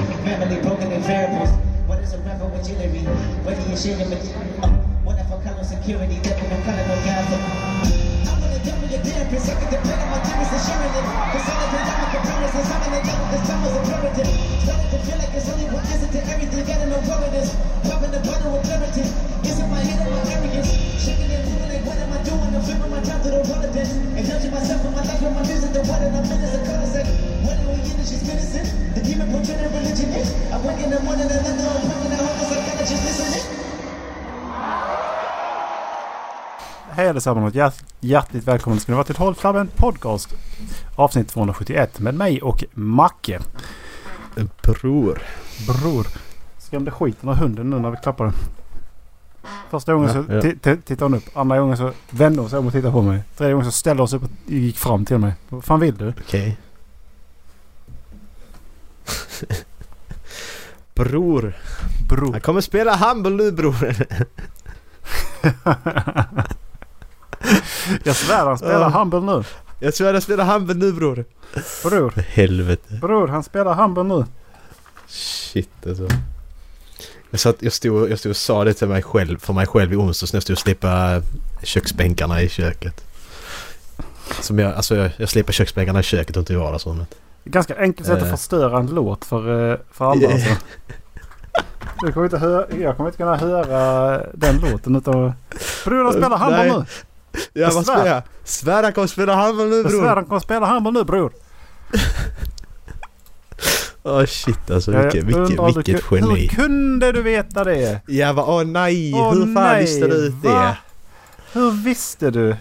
Family broken in variables. What is a rapper with jewelry? What do you share your uh, What if I color security? Devil no color no gas. I wanna double your piss. I can depend on my demons and sharing it. Cause all the time comparisons, I'm in the devil, this time was imperative. Started to feel like it's only one answer to everything. Gotta know what it is. Popping the bottle with clarity. Hej allesammans och hjärt, hjärtligt välkomna ska ni vara till Håll Flabben Podcast. Avsnitt 271 med mig och Macke. Bror. Bror. Skrämde skiten av hunden nu när vi klappade. Första gången så Ja, ja. ti- ti- tittade hon upp. Andra gången så vände hon sig om och tittade på mig. Tredje gången så ställde hon sig upp och gick fram till mig. Vad fan vill du? Okej. Bror. Bror. Han kommer spela Humble nu bror. Jag svär han spelar Ja. Humble nu. Jag svär jag spelar Humble nu bror. Bror. För helvete. Bror han spelar Humble nu. Shit alltså. Jag, satt, jag, stod, jag stod och sa det till mig själv, för mig själv i onsdags när jag stod och slipade köksbänkarna i köket. Som jag, alltså jag, jag slipar köksbänkarna i köket och inte i vardagsrummet. Ganska enkelt sätt att Eh. förstöra en låt för, eh, för alla alltså. Du kommer inte höra, jag kommer inte kunna höra den låten utan... Bror han spelar Nej. nu. Ja Jag vad svär. jag? Svär han kommer spela Humble nu Jag svär bror. han kommer spela Humble nu bror. Åh shit alltså Jag vilket, vilket, undrar, du vilket ku- Hur geni. kunde du veta det? Ja va, åh nej! Åh, Hur fan nej, visste du ut va? det? Hur visste du?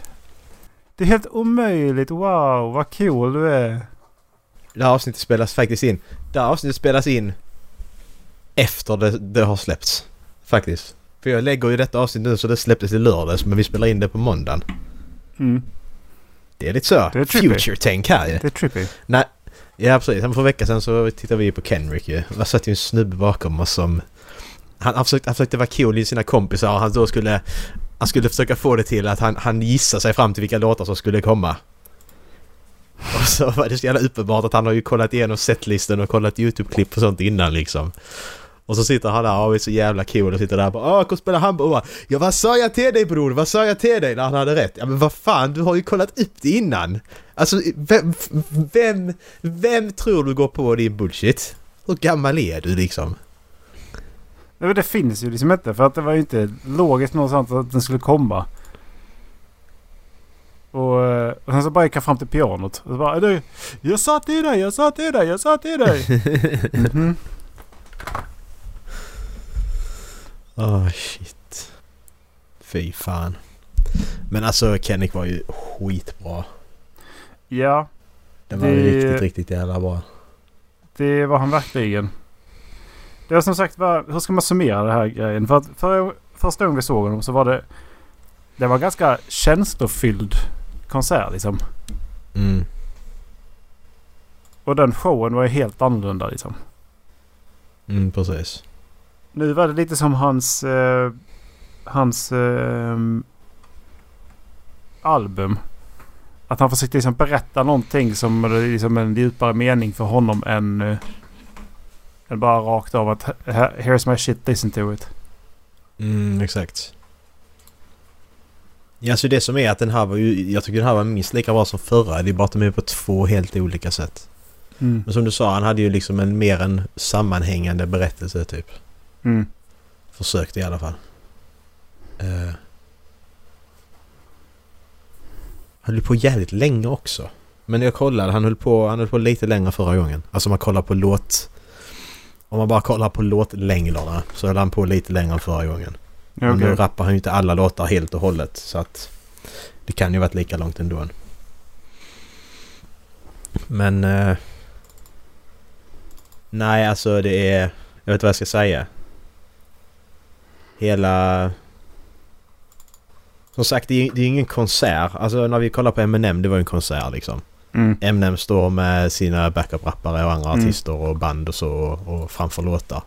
Det är helt omöjligt. Wow, vad cool du är. Det här avsnittet spelas faktiskt in. Det här avsnittet spelas in efter det, det har släppts. Faktiskt. För jag lägger ju detta avsnitt nu så det släpptes i lördags men vi spelar in det på måndagen. Mm, Det är lite så. Det är. Future-tänk här ju. det är trippy. Ja precis. För en vecka sedan så tittade vi på Kenrick ju. Det satt ju en snubbe bakom oss som... Han, han, försökte, han försökte vara cool i sina kompisar och han då skulle... Han skulle försöka få det till att han, han gissar sig fram till vilka låtar som skulle komma. Och så var det så jävla uppenbart att han har ju kollat igenom setlisten och kollat YouTube-klipp och sånt innan liksom. Och så sitter han där och är så jävla cool och sitter där och bara Åh, kom spela handboll. Ja vad sa jag till dig bror? Vad sa jag till dig? När han hade rätt. Ja men vad fan, du har ju kollat upp det innan. Alltså vem, vem, vem tror du går på din bullshit? Hur gammal är du liksom? Nej, men Det finns ju liksom inte för att det var ju inte logiskt någonstans att den skulle komma. Och, eh, och sen så bara gick jag fram till pianot. Och så bara, du, jag sa till dig, jag sa till dig, jag sa till dig. Mhm. Åh shit. Fy fan. Men alltså Kennick var ju skitbra. Ja, Det var Det- riktigt, riktigt jävla bra. det var han verkligen. Det var som sagt bara, hur ska man summera det här grejen? För att för, första gången vi såg honom så var det... Det var ganska känslofylld konsert liksom. Mm. Och den showen var ju helt annorlunda liksom. Mm, precis. Nu var det lite som hans... Eh, hans eh, album. Att han försökte liksom berätta någonting som är liksom en djupare mening för honom än... Eh, än bara rakt av att "Här- here's my shit, listen to it. Mm, exakt. Ja, så det som är att den här var ju... Jag tycker den här var minst lika bra som förra. Det är bara att de är på två helt olika sätt. Mm. Men som du sa, han hade ju liksom en mer en sammanhängande berättelse typ. Mm. Försökte i alla fall. Uh, han höll på jävligt länge också. Men jag kollade, han höll på, han höll på lite längre förra gången. Alltså om man kollar på låt... Om man bara kollar på låtlängderna så höll han på lite längre än förra gången. Men nu rappar han ju inte alla låtar helt och hållet så att... Det kan ju varit lika långt ändå. Men... eh, nej, alltså det är... Jag vet inte vad jag ska säga. Hela... Som sagt, det är det är ingen konsert. Alltså när vi kollar på Eminem, det var ju en konsert liksom. Mm. Eminem står med sina backup-rappare och andra Mm. artister och band och så och, och framför låtar.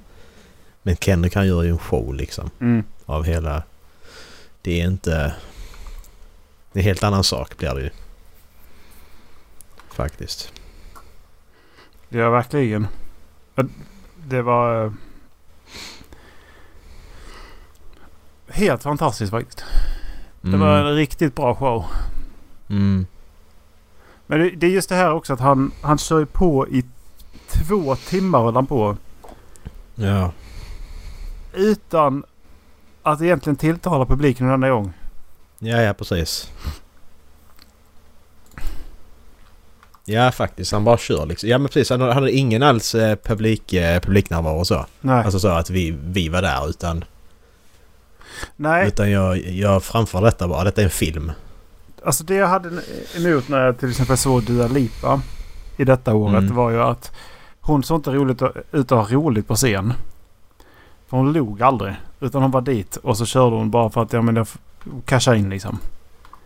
Men Kendrick han gör ju en show liksom Mm. Av hela... Det är inte... Det är en helt annan sak blir det ju. Faktiskt. Ja, verkligen. Ja, Det var... eh, Helt fantastiskt faktiskt. Det var en riktigt bra show. Mm. Men det, det är just det här också att han, han kör på i två timmar höll han på. Ja. Utan att egentligen tilltala publiken en enda gång. Ja, ja precis. Ja, faktiskt. Han bara kör liksom. Ja, men precis. Han hade ingen alls eh, publik, eh, publiknärvaro och så. Nej. Alltså så att vi, vi var där utan... Nej. Utan jag, jag framför detta bara. Detta är en film. Alltså det jag hade emot när jag till exempel såg Dua Lipa i detta året Mm. var ju att hon såg inte roligt ut att ha roligt på scen. För hon log aldrig. Utan hon var dit och så körde hon bara för att ja men jag in liksom.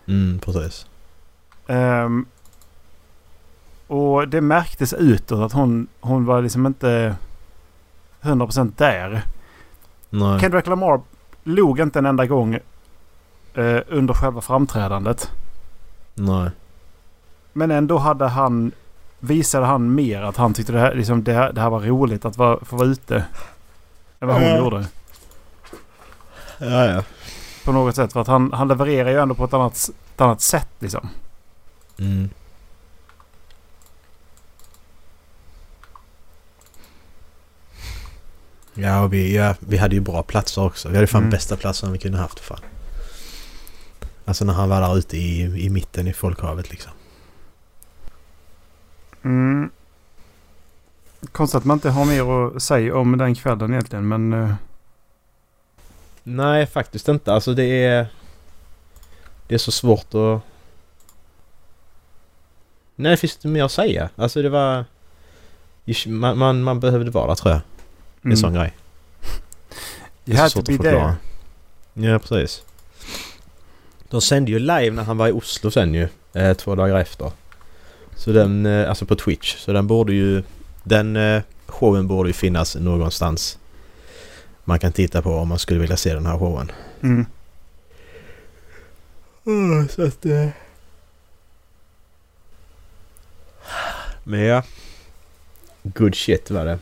Mm, precis. Ehm, och det märktes utåt att hon, hon var liksom inte 100% där. Nej. Kendrick Lamar log inte en enda gång eh, under själva framträdandet. Nej. Men ändå hade han, visade han mer att han tyckte det här, liksom, det här, det här var roligt att vara, få vara ute. Än vad hon Ja. gjorde. Ja, ja. På något sätt. För att han, han levererar ju ändå på ett annat, ett annat sätt liksom. Mm. Ja, och vi, ja, vi hade ju bra platser också. Vi hade fan Mm. bästa platsen vi kunde haft. Fan. Alltså när han var där ute i, i mitten i folkhavet liksom. Mm. Konstigt att man inte har mer att säga om den kvällen egentligen. Men eh, Nej, faktiskt inte. Alltså det är... Det är så svårt att... Nej, det finns inte mer att säga. Alltså det var... Man, man, man behövde vara där tror jag. En sån grej. Det är så svårt att förklara. there. Ja, precis. De sände ju live när han var i Oslo sen ju. Eh, två dagar efter. Så den, eh, alltså på Twitch. Så den borde ju... Den eh, showen borde ju finnas någonstans. Man kan titta på om man skulle vilja se den här showen. Mm. så att... Eh... Men ja. Good shit var det.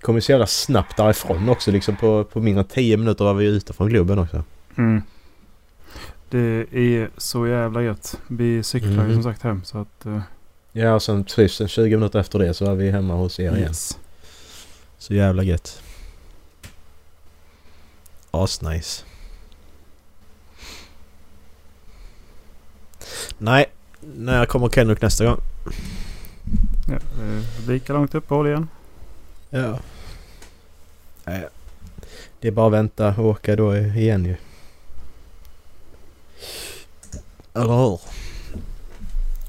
Kom ju så jävla snabbt därifrån också liksom på, på mindre än 10 minuter var vi ute från Globen också. Mm. Det är så jävla gött. Vi cyklar ju Mhm. som sagt hem så att... eh, Ja och sen precis en 20 minuter efter det så var vi hemma hos er igen. yes. Så jävla gött. Asnice. Nej, när kommer Kendrick nästa gång? Ja, lika långt uppehåll igen. Ja. Nej. Det är bara att vänta och åka då igen ju. Eller hur? Det har blivit, det,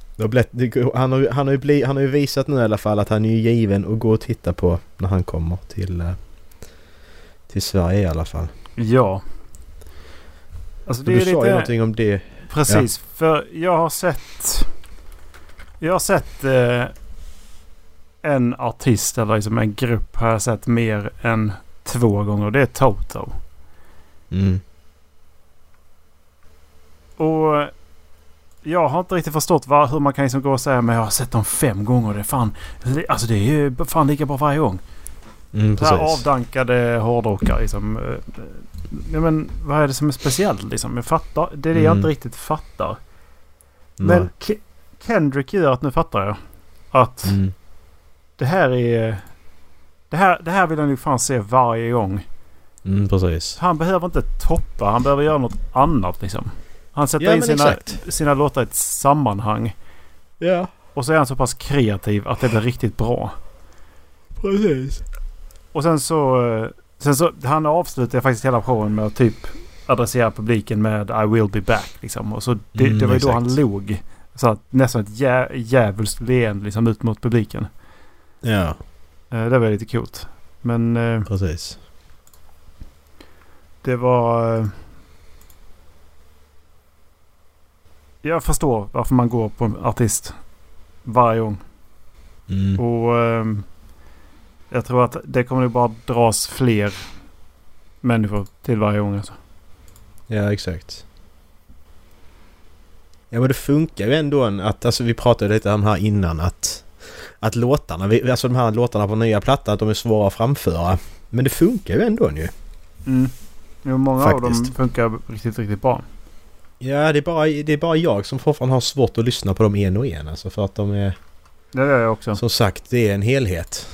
han, har, ju- han, har ju bli, han har ju visat nu i alla fall att han är ju given att gå och titta på när han kommer till, eh, till Sverige i alla fall. Ja. Alltså det du sa ju lite... någonting om det. Precis. För jag har sett... Jag har sett eh, en artist eller liksom en grupp har jag sett mer än två gånger. Det är Toto. Mm. Och jag har inte riktigt förstått var, hur man kan liksom gå och säga men jag har sett dem fem gånger. Det är fan, alltså det är ju fan lika bra varje gång. Mm, Så här avdankade hårdrockare liksom. eh, Ja, men vad är det som är speciellt liksom? Jag fattar. Det är det jag Mm. inte riktigt fattar. Nej. Men Ke- Kendrick gör att nu fattar jag. Att Mm. det här är... Det här, det här vill jag nog fan se varje gång. Mm, precis. Han behöver inte toppa. Han behöver göra något annat liksom. Han sätter Ja, in sina, exakt. sina låtar i ett sammanhang. Ja, Och så är han så pass kreativ att det blir riktigt bra. precis. Och sen så... eh, Sen så han avslutar faktiskt hela showen med att typ adressera publiken med I will be back. Liksom. Och så det, Mm, det var ju då exakt. han log. Så att nästan ett jä, djävulskt leende liksom ut mot publiken. Ja, Eh, det var lite coolt. Men eh, precis. det var... eh, jag förstår varför man går på en artist varje gång. Mm. Och ehm, jag tror att det kommer nog bara dras fler människor till varje gång. Alltså. Ja, exakt. Ja men det funkar ju ändå att, alltså vi pratade lite om här innan att att låtarna, vi- alltså de här låtarna på nya plattan, att de är svåra att framföra. Men det funkar ju ändå ju. Mm. Jo, många av dem Faktiskt. funkar riktigt, riktigt bra. Ja, det är, bara, det är bara jag som fortfarande har svårt att lyssna på dem en och en. Alltså för att de är, Det gör jag också. som sagt, det är en helhet.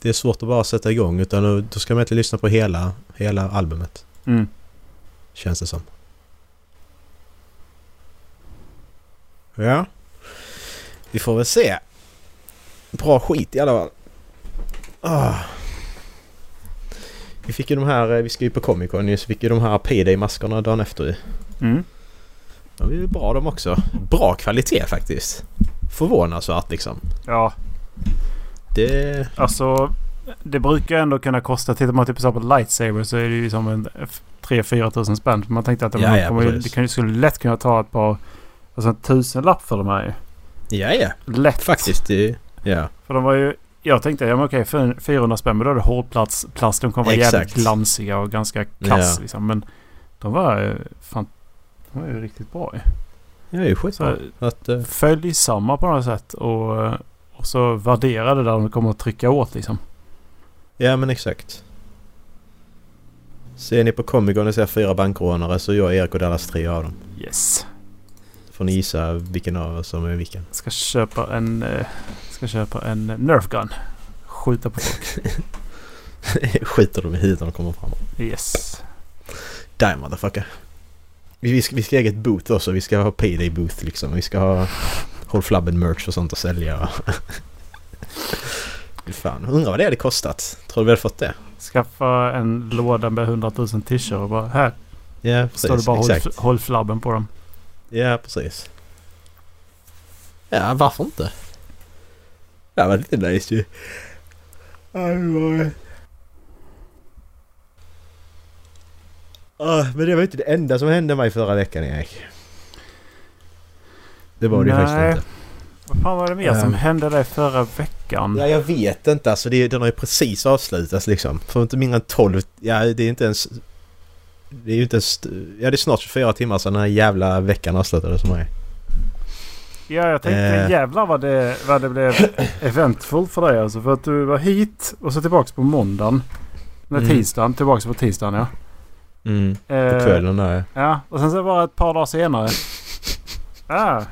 Det är svårt att bara sätta igång utan då, ska man inte lyssna på hela, hela albumet. Mm. Känns det som. Ja. Vi får väl se. Bra skit i alla fall. Ah. Vi fick ju de här, eh, vi ska ju på Comic Con så fick ju de här Payday-maskerna dagen efter ju. Mm. De är ju bra de också. Bra kvalitet faktiskt. Förvånansvärt liksom. Ja, Det... alltså det brukar ändå kunna kosta. Tittar man typ på Lightsaber så är det ju som en 3-4 tusen spänn. Man tänkte att Ja, man ja, kommer, det kan skulle lätt kunna ta ett par... Alltså en tusenlapp för de här ju. Ja, ja. Lätt. Faktiskt. Det... Ja. För de var ju... Jag tänkte, ja men okej, för 400 spänn, men då är det hårdplats, plast. De kommer vara jävligt Exakt. glansiga och ganska kass Ja. liksom. Men de var ju fan... De var ju riktigt bra. Ja, det är ju skitbra. Att, eh, följsamma på något sätt och, och så värderade där de kommer att trycka åt liksom. Ja men exakt. Ser ni på Comic Con och ser fyra bankrånare så jag, Erik och Dallas tre av dem. Yes. Då får ni gissa vilken av oss som är vilken. Ska köpa en... Eh, ska köpa en Nerf gun. Skjuta på folk. Skiter de i huvudet när de kommer fram. Yes. Die motherfucker. Vi, vi, ska, vi ska ha eget boot också. Vi ska ha payday booth liksom. Vi ska ha Håll Flabben merch och sånt att sälja. Fan, undrar vad det hade kostat. Tror du vi hade fått det? Skaffa en låda med 100 000 t-shirts och bara här. Ja Står det precis. bara håll, håll flabben på dem. Ja precis. Ja varför inte? Det är nice ju. Var- Ah, men det var inte det enda som hände mig förra veckan Erik. Det var det ju Nej. faktiskt inte. Vad fan var det mer som hände dig förra veckan? Ja jag vet inte alltså. Det, den har ju precis avslutats liksom. För inte mindre än 12... Ja det är inte ens... Det är ju inte ens... Ja det är snart 24 timmar sedan den här jävla veckan avslutades för mig. Ja, jag tänkte Eh. jävlar vad det, vad det blev eventful för dig alltså. För att du var hit och så tillbaks på måndagen. Nej, Mm. tisdagen. Tillbaks på tisdagen ja. Mm. På Eh, kvällen där Ja, och sen så bara ett par dagar senare. Ja.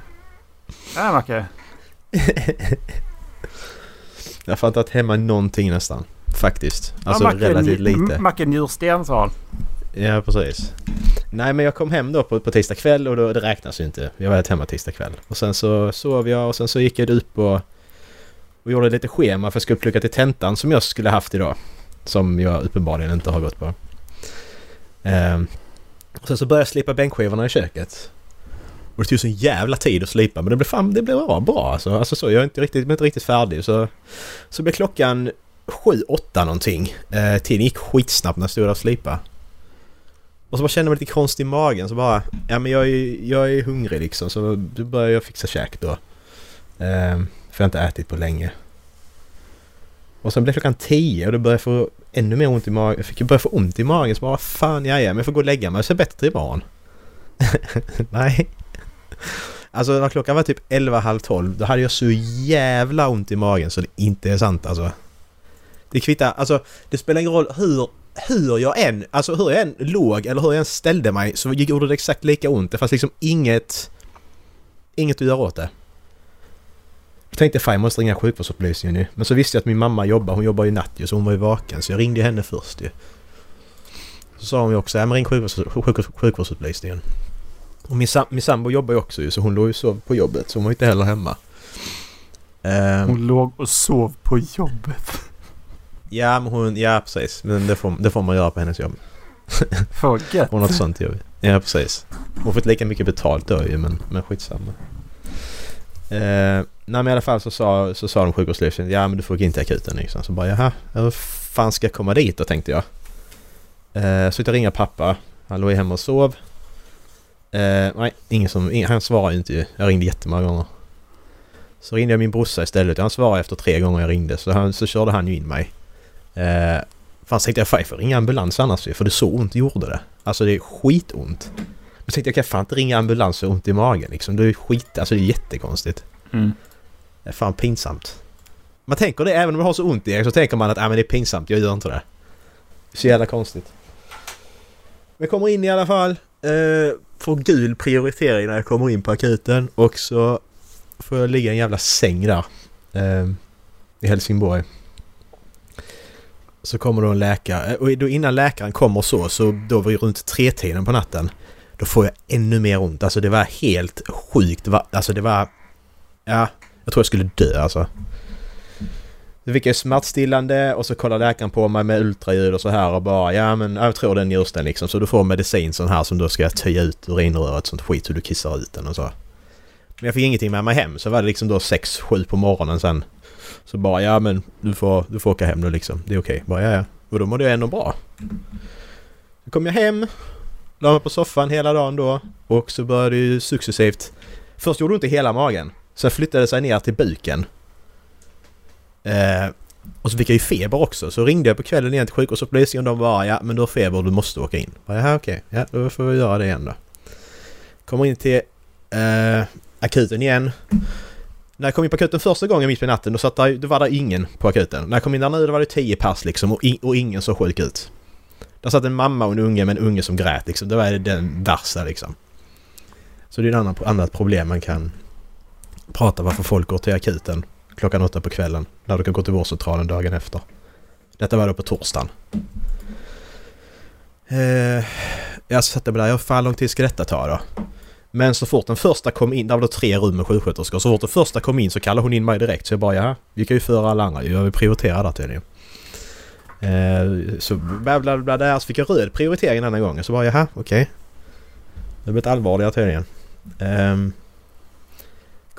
Ja, Macke. Jag har inte varit hemma någonting nästan. Faktiskt. Alltså ja, Macke, relativt lite. Macke njurstensval. Ja precis. Nej men jag kom hem då på, på tisdag kväll och då, det räknas ju inte. Jag var helt hemma tisdag kväll. Och sen så sov jag och sen så gick jag upp och, och gjorde lite schema för jag skulle plugga till tentan som jag skulle haft idag. Som jag uppenbarligen inte har gått på. Ehm, och sen så började jag slipa bänkskivorna i köket. Och det tog så jävla tid att slipa men det blev fan, det blev bra, bra alltså. alltså så, jag är inte riktigt, inte riktigt färdig så... Så blev klockan sju, åtta någonting. Eh, tiden gick skitsnabbt när jag stod där och slipade. Och så bara kände jag mig lite konstig i magen så bara... Ja men jag är, jag är hungrig liksom så då började jag fixa käk då. Eh, för jag har inte ätit på länge. Och sen blev klockan tio och då började jag få ännu mer ont i magen. Jag fick ju börja få ont i magen så bara vad fan, ja, ja men jag får gå och lägga mig och se bättre imorgon. Nej. Alltså när klockan var typ 11, halv 12 då hade jag så jävla ont i magen så det inte är sant alltså. Det kvittar, alltså det spelar ingen roll hur, hur jag än, alltså hur jag än låg eller hur jag än ställde mig så gjorde det exakt lika ont. Det fanns liksom inget, inget att göra åt det. Jag tänkte fan jag måste ringa sjukvårdsupplysningen nu. Men så visste jag att min mamma jobbar, hon jobbar ju natt ju så hon var ju vaken så jag ringde henne först ju. Så sa hon ju också, ja men ring sjukvårds, sjukvårds, sjukvårdsupplysningen. Och min, sam, min sambo jobbar ju också ju så hon låg ju och sov på jobbet så hon var inte heller hemma. Hon låg och sov på jobbet. Ja, men hon, ja precis. Men det får, det får man göra på hennes jobb. Gött. Hon har ett sånt jobb. Ja, precis. Hon får inte lika mycket betalt då ju, men, men skitsamma. Eh, nej men i alla fall så sa, så sa de sjukvårdslyften ja men du får gå in till akuten liksom. Så bara jaha, hur fan ska jag komma dit då tänkte jag. Eh, så jag ringde pappa. Han låg hemma och sov. Eh, nej, ingen som... Ingen, han svarade ju inte ju. Jag ringde jättemånga gånger. Så ringde jag min brorsa istället. Han svarade efter tre gånger jag ringde. Så, han, så körde han ju in mig. Eh, fan tänkte jag fan jag får ringa ambulans annars För det så ont gjorde det. Alltså det är skitont. Men tänkte jag kan fan inte ringa ambulans så ont i magen liksom. Det är skit... Alltså det är jättekonstigt. Mm. Det är fan pinsamt. Man tänker det även om man har så ont i det så tänker man att ah, men det är pinsamt, jag gör inte det. Så jävla konstigt. Vi kommer in i alla fall. Eh, får gul prioritering när jag kommer in på akuten och så får jag ligga i en jävla säng där. Eh, I Helsingborg. Så kommer då en läkare eh, och då innan läkaren kommer så, så då var det runt tre tiden på natten. Då får jag ännu mer ont. Alltså det var helt sjukt. Det var, alltså det var... Ja, jag tror jag skulle dö alltså. Då fick jag smärtstillande och så kollar läkaren på mig med ultraljud och så här och bara ja men jag tror det är njursten liksom. Så du får medicin sån här som då ska töja ut urinröret sånt skit så du kissar ut den och så. Men jag fick ingenting med mig hem så var det liksom då 6-7 på morgonen sen. Så bara ja men du får, du får åka hem nu liksom. Det är okej. Okay. Bara ja ja. Och då mådde jag ändå bra. Så kom jag hem. La mig på soffan hela dagen då. Och så började det ju successivt. Först gjorde det ont i hela magen. Sen flyttade det sig ner till buken. Eh, och så fick jag ju feber också. Så ringde jag på kvällen igen till sjukvårdsupplysningen och de bara ja men du har feber du måste åka in. Ja okej, okay. ja då får vi göra det igen då. Kommer in till eh, akuten igen. När jag kom in på akuten första gången mitt i natten då, satt där, då var det ingen på akuten. När jag kom in där nu då var det tio pass liksom och, in, och ingen såg sjuk ut. Där satt en mamma och en unge med en unge som grät liksom. Det var den värsta liksom. Så det är ett annat, annat problem man kan prata varför folk går till akuten klockan åtta på kvällen när du kan gå till vårdcentralen dagen efter. Detta var då på torsdagen. Eh, jag satte mig där, hur fan lång tid ska detta ta då? Men så fort den första kom in, där var det tre rum med sjuksköterskor, så fort den första kom in så kallade hon in mig direkt. Så jag bara, ja, vi kan ju föra alla andra jag vill prioritera där tydligen. Eh, så bla bla bla där, så fick jag röd prioritering denna gången. Så bara, jaha, okej. Okay. Det blev ett allvarligare tydligen. Eh,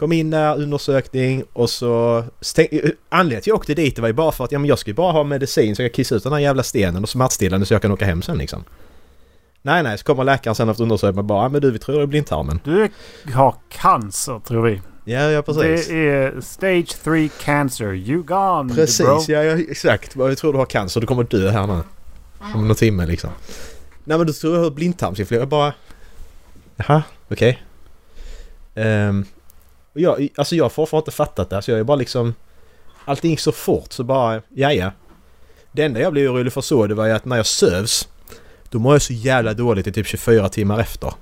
Kom in där, undersökning och så... Stäng, anledningen till att jag åkte dit var ju bara för att ja, men jag skulle bara ha medicin så jag kan kissa ut den här jävla stenen och smärtstillande så jag kan åka hem sen liksom. Nej, nej, så kommer läkaren sen efter undersökningen och bara men du vi tror det är blindtarmen. Du har cancer tror vi. Ja, ja precis. Det är stage 3 cancer. You gone Precis, bro. ja, ja exakt. Jag tror du har cancer. Du kommer dö här nu. Om någon timme liksom. Nej men du tror jag har blindtarmsinflammation. Jag bara... Jaha, okej. Okay. Um, ehm, jag, alltså jag har fortfarande inte fattat det. Alltså jag är bara liksom... Allting gick så fort så bara, ja ja. Det enda jag blev orolig för så det var ju att när jag sövs då mår jag så jävla dåligt i typ 24 timmar efter.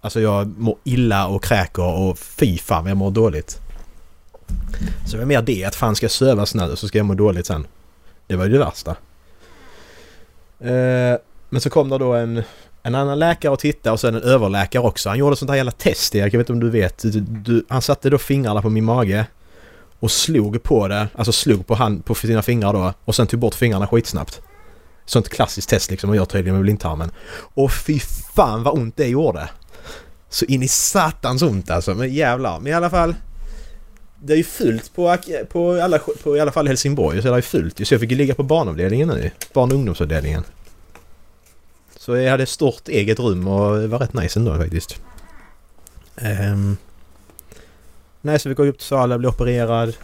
Alltså jag mår illa och kräker och fy fan vad jag mår dåligt. Så det var mer det att fan ska jag sövas nu så ska jag må dåligt sen. Det var ju det värsta. Eh, men så kom det då en en annan läkare och tittade och sen en överläkare också. Han gjorde sånt här jävla test Erik, jag vet inte om du vet. Du, du, han satte då fingrarna på min mage och slog på det, alltså slog på, hand, på sina fingrar då och sen tog bort fingrarna skitsnabbt. Sånt klassiskt test liksom man gör tydligen med blindtarmen. Och fy fan vad ont det gjorde! Så in i satans ont alltså, men jävlar. Men i alla fall. Det är ju fullt på, på, alla, på i alla fall Helsingborg så det är fullt Så jag fick ju ligga på barnavdelningen nu. Barn och ungdomsavdelningen. Så jag hade ett stort eget rum och det var rätt nice ändå faktiskt. Um, nej, så vi går upp till salen, blir opererad.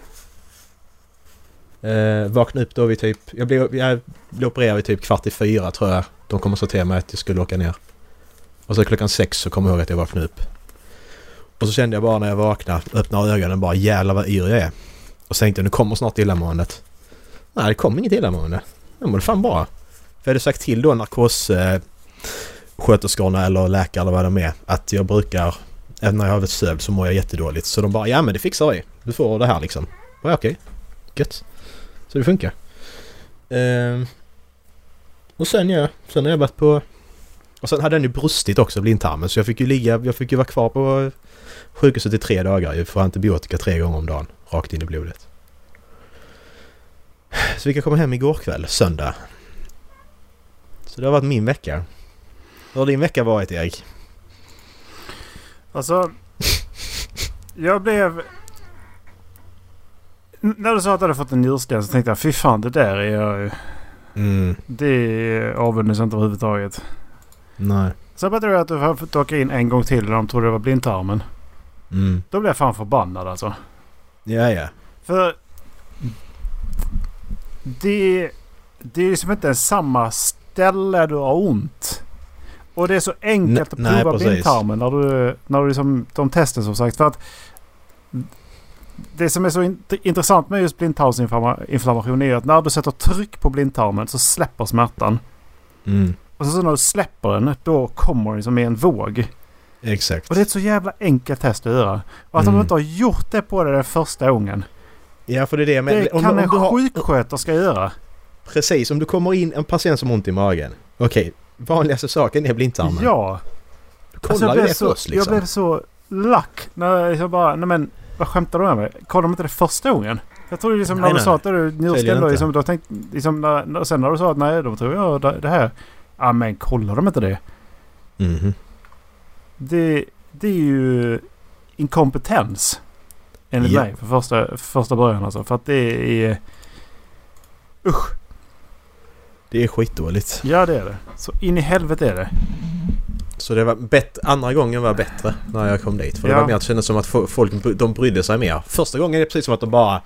Eh, vaknade upp då vid typ... Jag blev, jag blev opererad vid typ kvart i fyra tror jag. De kom och sa till mig att jag skulle åka ner. Och så klockan sex så kom jag ihåg att jag vaknade upp. Och så kände jag bara när jag vaknade, öppnade ögonen bara jävlar vad yr jag är. Och så tänkte jag nu kommer snart illamåendet. Nej det kom inget illamående. Jag mådde fan bra. För jag hade sagt till då narkos... Eh, sköterskorna eller läkare eller vad de är att jag brukar, även när jag har varit sövd så mår jag jättedåligt. Så de bara ja men det fixar vi. Du får det här liksom. Ja okej. Okay. Gött. Så det funkar. Ehm. Och sen ja, sen har jag varit på... Och sen hade den ju brustit också, blindtarmen. Så jag fick ju ligga, jag fick ju vara kvar på sjukhuset i tre dagar ju för antibiotika tre gånger om dagen. Rakt in i blodet. Så vi kan komma hem igår kväll, söndag. Så det har varit min vecka. Hur har din vecka varit Erik? Alltså... Jag blev... När du sa att du hade fått en njursten så tänkte jag fy fan det där är jag... Mm. Det avundas inte överhuvudtaget. Nej. Sen berättade du att du har fått åka in en gång till och de trodde det var blindtarmen. Mm. Då blev jag fan förbannad alltså. Ja, ja. För det, det är liksom inte samma ställe du har ont. Och det är så enkelt Nej, att prova blindtarmen när du, när du liksom, de testen som sagt. För att det som är så int- intressant med just blindtarmsinflammation är att när du sätter tryck på blindtarmen så släpper smärtan. Mm. Och så, när du släpper den då kommer den som i en våg. Exakt. Och det är ett så jävla enkelt test att göra. Och att Mm. de inte har gjort det på det den första gången. Ja, för det är det menar. Det Om, kan om en du har, sjuksköterska göra. Precis, om du kommer in en patient som har ont i magen. Okej, vanligaste saken är blindtarmen. Ja. Kolla Alltså, jag, ju det så, först liksom. jag blev så lack när jag bara, nej men vad skämtar du med? Kollade de inte det första gången? Jag trodde liksom Nej, när du nej. sa att du njursten då, liksom, då tänkte, liksom när, sen när du sa att nej, då tror jag det, det här. Ja men kollar de inte det? Mhm. Det, det är ju inkompetens. Enligt Ja. mig för första, för första början alltså. För att det är... Usch! Det är skitdåligt. Ja det är det. Så in i helvete är det. Så det var bättre, andra gången var bättre när jag kom dit. För det Ja. var mer att det kändes som att fo- folk de brydde sig mer. Första gången är det precis som att de bara...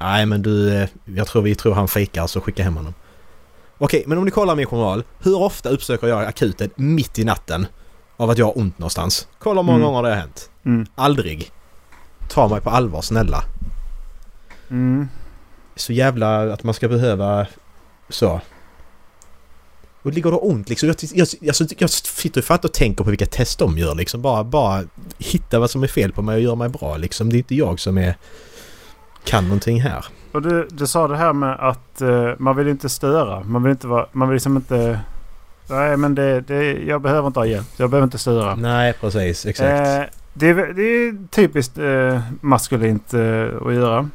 Nej men du, eh, jag tror vi tror han fejkar så skicka hem honom. Okej, men om ni kollar min journal. Hur ofta uppsöker jag akuten mitt i natten? Av att jag har ont någonstans. Kolla hur många Mm. gånger det har hänt. Mm. Aldrig. Ta mig på allvar snälla. Mm. Så jävla att man ska behöva så. Och ligger det ont liksom? Jag, jag, alltså, jag sitter ju fatt och tänker på vilka test de gör liksom. Bara, bara hitta vad som är fel på mig och göra mig bra liksom. Det är inte jag som är... Kan någonting här. Och du, du sa det här med att eh, man vill inte störa. Man vill inte vara... Man vill liksom inte... Nej men det, det, jag behöver inte ha hjälp. Jag behöver inte störa. Nej precis, exakt. Eh, det, är, det är typiskt eh, maskulint att göra.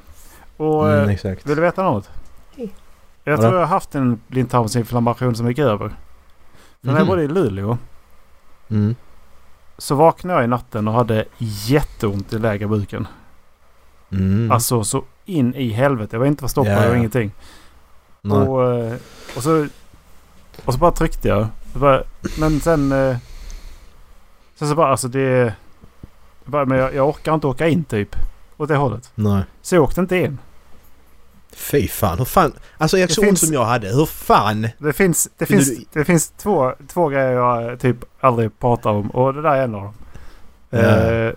Och mm, vill du veta något? Jag tror jag har haft en blindtarmsinflammation som gick över. För när jag bodde i Luleå Mm. så vaknade jag i natten och hade jätteont i lägre buken. Mm. Alltså så in i helvete. Jag var inte förstoppad Ja, och ja. ingenting. Nej. Och, eh, och, så, och så bara tryckte jag. Bara, men sen... eh, Sen så bara alltså det... jag Bara, men jag, jag orkar inte åka in typ. Åt det hållet. Nej. Så jag åkte inte in. Fy fan. Hur fan... Alltså finns- som jag hade. Hur fan... Det finns, det finns, du- det finns två, två grejer jag eh, typ aldrig pratar om. Och det där är en av dem. Ja. Eh,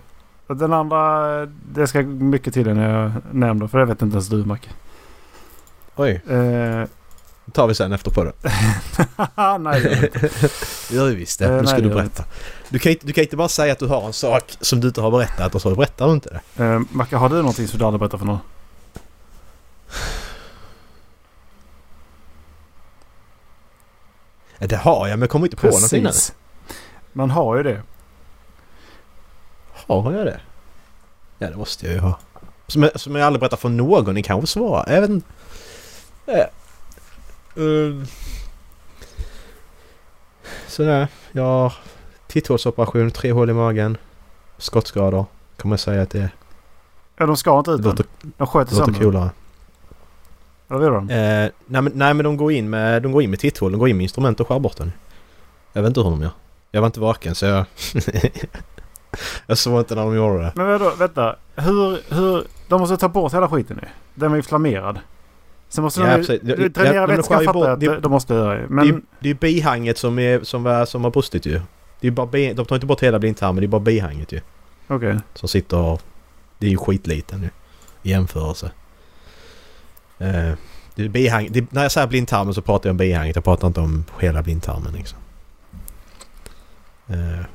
den andra, det ska mycket till innan jag nämner. För det vet inte ens du Macke. Oj. Eh, Det tar vi sen efter på det. nej, det gör jag inte. Det gör vi visst det. Eh, Nu ska nej, du berätta. Du kan, du kan inte bara säga att du har en sak som du inte har berättat och så berättar du inte det. Eh, Macke, har du någonting som du aldrig berättat för någon? Det har jag men jag kommer inte på någonting nu. Man har ju det. Har jag det? Ja det måste jag ju ha. Som jag, som jag aldrig berättat för någon. Ni kanske. Jag vet inte. Ja. Uh. Så nej. Jag har titthålsoperation, tre hål i magen. Skottskador. Kan man säga att det Ja, de ska inte ut den. De låter sönder den. Coolare. Vad vill de? Eh, nej, men, nej men de går in med, de går in med titthål. De går in med instrument och skär bort den. Jag vet inte hur de gör. Jag var inte vaken så jag... jag såg inte när de gjorde det. Men vadå, vänta. Hur, hur... De måste ta bort hela skiten nu. Den var inflammerad. Sen måste Ja, de... Ja, dränera de vätskan ju fattar jag att det- de- måste göra ju. Det Men... det är ju bihanget som, är, som, var, som har brustit ju. Det är bara bi, de tar inte bort hela blindtarmen, det är bara bihanget ju. Okej. Som sitter och... Det är ju skitliten ju. I jämförelse. Eh, det är bihang, det, när jag säger blindtarmen så pratar jag om bihanget. Jag pratar inte om hela blindtarmen liksom. Eh,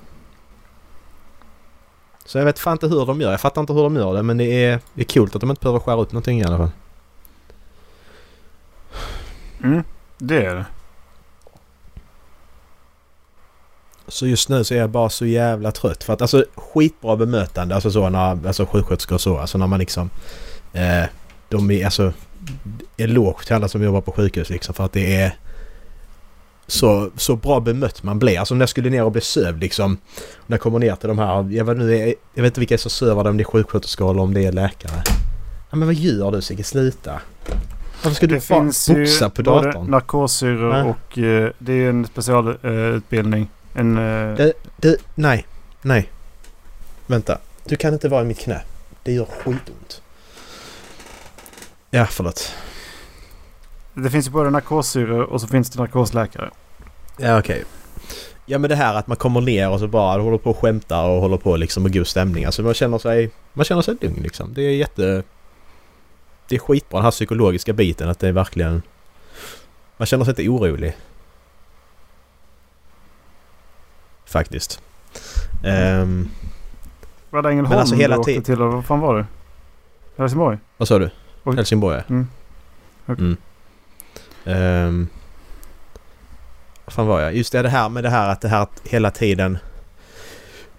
så jag vet fan inte hur de gör. Jag fattar inte hur de gör det men det är, det är coolt att de inte behöver skära ut någonting i alla fall. Mm, det är det. Så just nu så är jag bara så jävla trött för att alltså skitbra bemötande alltså så när alltså sjuksköterskor och så alltså när man liksom eh, de är alltså eloge till alla som jobbar på sjukhus liksom för att det är så, så bra bemött man blir. Alltså när jag skulle ner och bli sövd liksom. När jag kommer ner till de här, jag vet, nu jag vet inte vilka som sövar det, om det är sjuksköterskor eller om det är läkare. Ja men vad gör du Sigge? Sluta! Varför ska du bara boxa på datorn? narkossyror Nej. och eh, det är en specialutbildning. En... eh, Det, du, nej. Nej. Vänta. Du kan inte vara i mitt knä. Det gör skitont. Ja, förlåt. det finns ju både narkossyrror och så finns det narkosläkare. Ja, okej. Ja, men det här att man kommer ner och så bara håller på och skämtar och håller på liksom med god stämning. Alltså man känner sig... Man känner sig lugn liksom. Det är jätte... Det är skitbra den här psykologiska biten att det är verkligen... Man känner sig inte orolig. Faktiskt. Ehm, Var det Ängelholm Men alltså hela du åkte till? Vad fan var det? Helsingborg? vad sa du? Oj. Helsingborg. Mm. Okej. Mm. Vad fan var jag? Just det, det här med det här att det här att hela tiden...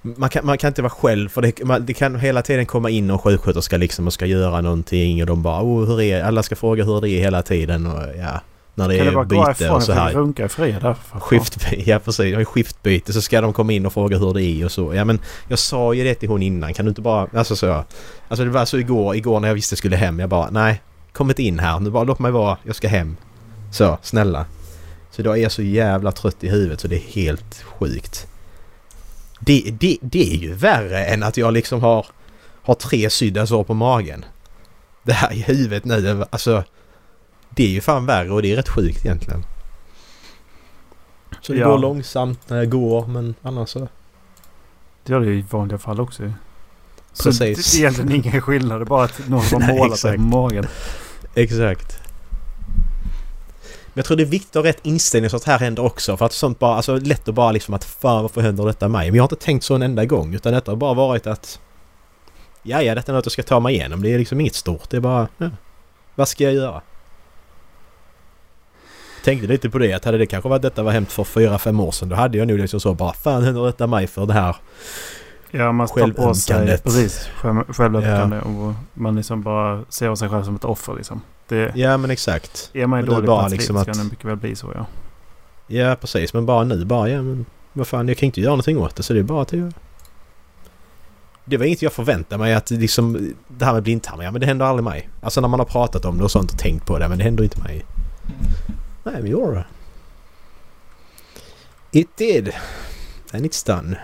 Man kan, man kan inte vara själv för det, man, det kan hela tiden komma in och sjuksköterska liksom och ska göra någonting och de bara oh, hur är Alla ska fråga hur det är hela tiden och ja... När det kan det är bara gå byte ifrån? och så Det här. funkar i fredag. Skiftbyte, ja precis. Jag har skiftbyte så ska de komma in och fråga hur det är och så. Ja men jag sa ju det till hon innan. Kan du inte bara... Alltså så. Alltså det var så igår, igår när jag visste jag skulle hem. Jag bara nej. Kom inte in här. Nu bara låt mig vara. Jag ska hem. Så, snälla. Så då är jag så jävla trött i huvudet så det är helt sjukt. Det, det, det är ju värre än att jag liksom har, har tre sydda sår på magen. Det här i huvudet nu, alltså... Det är ju fan värre och det är rätt sjukt egentligen. Så det Ja. går långsamt när jag går men annars så... Det gör det i vanliga fall också. ju. Så Precis. det är egentligen ingen skillnad. Det är bara att någon har målat sig på magen. Exakt. Men jag tror det är viktigt att ha rätt inställning så att det här händer också. För att sånt bara, alltså lätt att bara liksom att fan varför händer detta mig? Men jag har inte tänkt så en enda gång. Utan detta har bara varit att... Ja, ja, detta är något jag ska ta mig igenom. Det är liksom inget stort. Det är bara... Ja, vad ska jag göra? Tänkte lite på det att hade det kanske varit detta var hänt för fyra fem år sedan. Då hade jag nog liksom så bara fan händer detta mig för det här? Ja, man står på sig precis, själv- självömkande och man liksom bara ser sig själv som ett offer liksom. Det, Ja men exakt. är man är dålig plats liksom att- kan det mycket väl bli så ja. Ja precis men bara nu bara ja men vad fan jag kan inte göra någonting åt det så det är bara att jag... Det var inget jag förväntade mig att liksom det här med blindtarmar, ja men det händer aldrig mig. Alltså när man har pratat om det och sånt och tänkt på det men det händer inte mig. Nej men gjorde det. It did. And it's done.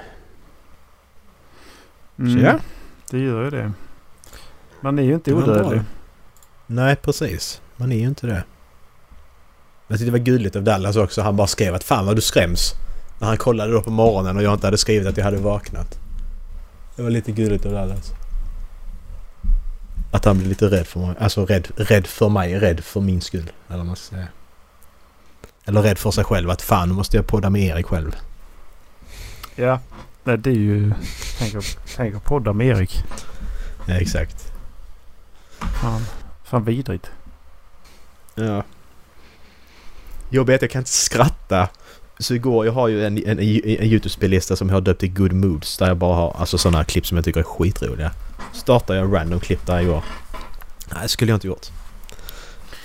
Mm, Så ja. Det gör ju det. Man är ju inte odödlig. Nej precis. Man är ju inte det. Jag tyckte det var gulligt av Dallas också. Han bara skrev att fan vad du skräms. När han kollade då på morgonen och jag inte hade skrivit att jag hade vaknat. Det var lite gulligt av Dallas. Att han blev lite rädd för mig. Alltså rädd, rädd för mig. Rädd för min skull. Eller vad man ska säga. Eller rädd för sig själv. Att fan nu måste jag podda med Erik själv. Ja. Nej, det är ju... Tänk att, tänk att podda med Erik. Ja exakt. Fan, fan vidrigt. Ja. Jobbigt att jag kan inte skratta. Så igår, jag har ju en, en, en YouTube-spellista som jag har döpt till Good Moods. Där jag bara har alltså sådana klipp som jag tycker är skitroliga. Startade jag en random klipp där igår. Nej, det skulle jag inte gjort.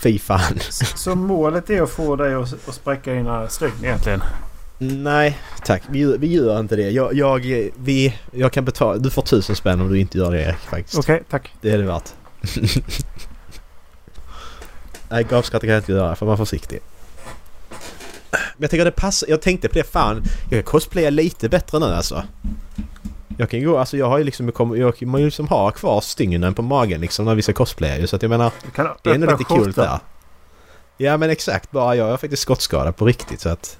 Fy fan. Så målet är att få dig att, spräcka dina stygn egentligen? Nej, tack. Vi, vi gör inte det. Jag, jag, vi, jag kan betala. Du får tusen spänn om du inte gör det Erik faktiskt. Okej, tack. Det är det värt. Nej, gapskratt kan jag inte göra man är försiktig. Men jag tänker det passar. Jag tänkte på det fan. Jag kan cosplaya lite bättre nu alltså. Jag kan gå, alltså jag har ju liksom, jag kommer ju liksom ha kvar stygnen på magen liksom när vi ska cosplaya ju. Så att jag menar, Du kan det är ändå lite kul där. Ja men exakt, bara jag är faktiskt skottskadad på riktigt så att...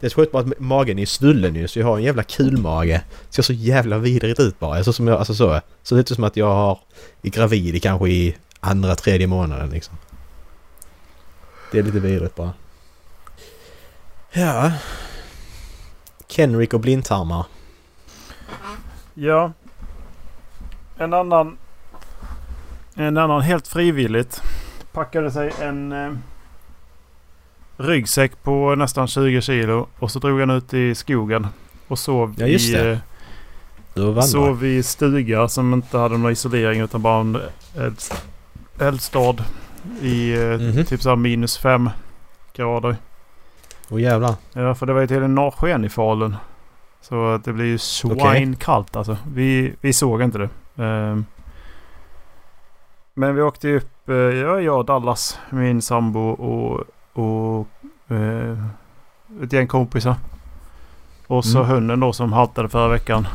Det är så sjukt bara att magen är svullen ju så jag har en jävla kulmage. Ser så jävla vidrigt ut bara. Alltså, som jag, alltså så. Så det inte som att jag har, är gravid i kanske i andra, tredje månaden liksom. Det är lite vidrigt bara. Ja. Kenrick och blindtarmar. Ja. En annan... En annan helt frivilligt packade sig en eh, ryggsäck på nästan 20 kilo och så drog han ut i skogen och sov Ja, just i, det. eh, sov i stuga som inte hade någon isolering utan bara en eld, eldstad i eh, Mhm. typ så minus fem grader. Åh jävlar. Ja, för det var ju till en norrsken i Falun. Så det blir ju svinekallt alltså. Vi, vi såg inte det. Ehm. men vi åkte upp, eh, ja, jag och Dallas, min sambo och, och eh, ett gäng kompisar. Och så Mm. hunden då som haltade förra veckan.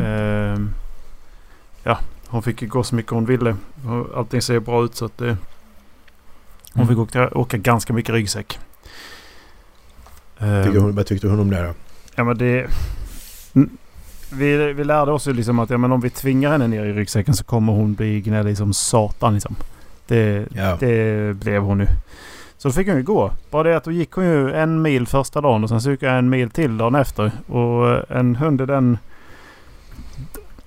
Ehm, ja, hon fick ju gå så mycket hon ville. Allting ser bra ut så att det... Hon Mm. fick åka, åka ganska mycket ryggsäck. Ehm, Tycker hon, vad tyckte hon om det då? Ja men det... Mm. Vi, vi lärde oss ju liksom att ja, men om vi tvingar henne ner i ryggsäcken så kommer hon bli gnällig som satan liksom. Det, Ja. det blev hon nu. Så då fick hon ju gå. Bara det att då gick hon ju en mil första dagen och sen så gick jag en mil till dagen efter. Och en hund i den,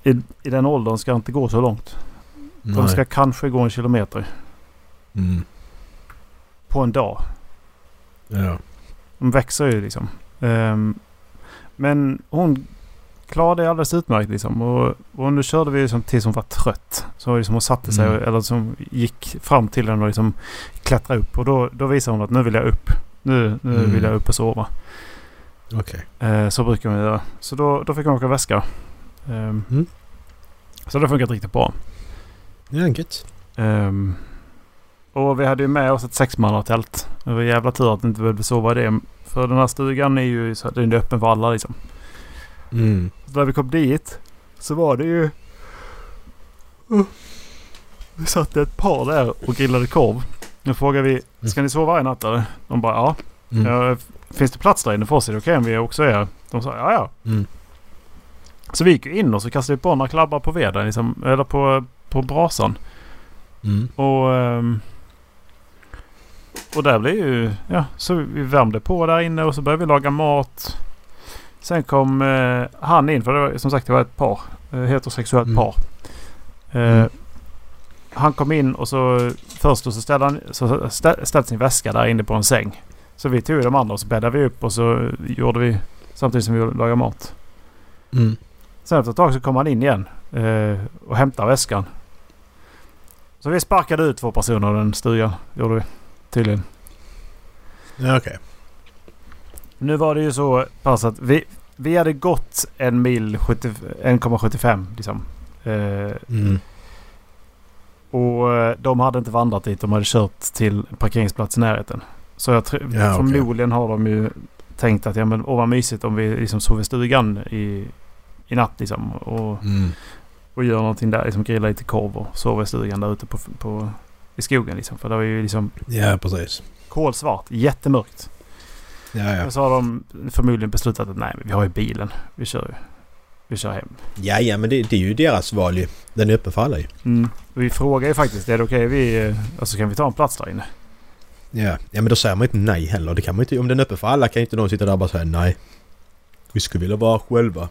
i, i den åldern ska inte gå så långt. De Nej. ska kanske gå en kilometer Mm. på en dag. Ja. De växer ju liksom. Ehm, men hon klarade det alldeles utmärkt liksom. Och, och nu körde vi liksom tills hon var trött. Så liksom hon satte sig Mm. eller som gick fram till henne och liksom klättrade upp. Och då, då visade hon att nu vill jag upp. Nu, nu Mm. vill jag upp och sova. Okej. Eh, så brukar man göra. Så då, då fick hon åka väska. Ehm, Mm. Så det har funkat riktigt bra. Ja, gött. Ehm, och vi hade ju med oss ett sexmannatält. Det var jävla tur att vi inte behövde sova i det. För den här stugan är ju så, den är öppen för alla liksom. Mm. Så när vi kom dit så var det ju... Uh, vi satt ett par där och grillade korv. Nu frågade vi, ska ni sova i natt eller? De bara ja. Mm. Finns det plats där inne för oss? Är det okej om vi också är här? De sa ja ja. Mm. Så vi gick in och så kastade vi på några klabbar på veden liksom, eller på, på brasan. Mm. Och, ehm, och där blev ju... Ja, så vi värmde på där inne och så började vi laga mat. Sen kom eh, han in, för det var, som sagt det var ett par. Eh, heterosexuellt Mm. par. Eh, Mm. Han kom in och så först och så ställde han så stä- ställde sin väska där inne på en säng. Så vi tog de andra och så bäddade vi upp och så gjorde vi samtidigt som vi lagade mat. Mm. Sen efter ett tag så kom han in igen eh, och hämtade väskan. Så vi sparkade ut två personer den stugan. Gjorde vi. Tydligen. Okej. Nu var det ju så pass att vi, vi hade gått en mil 70 1,75 liksom. Eh, Mm. och eh, de hade inte vandrat dit. De hade kört till en parkeringsplats i närheten. Så jag tror Ja, förmodligen har de ju tänkt att ja men åh vad mysigt om vi liksom sover i stugan i, i natt liksom. Och, Mm. och gör någonting där. Liksom grillar lite korv och sover i stugan där ute på, på, i skogen liksom. För det var ju liksom Ja, precis. kolsvart. Jättemörkt. Ja, ja. Men så har de förmodligen beslutat att nej vi har ju bilen. Vi kör ju. Vi kör hem. Ja, ja, men det, det är ju deras val ju. Den är öppen för alla ju. Mm. Och vi frågar ju faktiskt, är det okej vi... eh, Alltså kan vi ta en plats där inne? Ja. ja, men då säger man inte nej heller. Det kan man inte. Om den är öppen för alla kan inte någon sitta där och bara säga nej. Vi skulle vilja vara själva.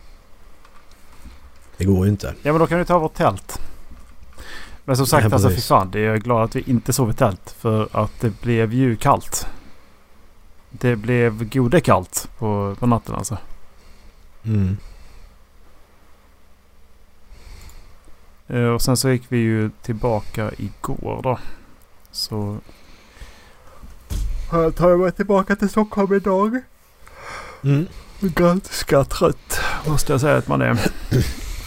Det går ju inte. Ja men då kan vi ta vårt tält. Men som sagt alltså fy fan. Det är jag glad att vi inte sov i tält. För att det blev ju kallt. Det blev gode kallt på, på natten alltså. Mm. Eh, Och sen så gick vi ju tillbaka igår då. Så... Här tar jag mig tillbaka till Stockholm idag. Mm. Ganska trött måste jag säga att man är.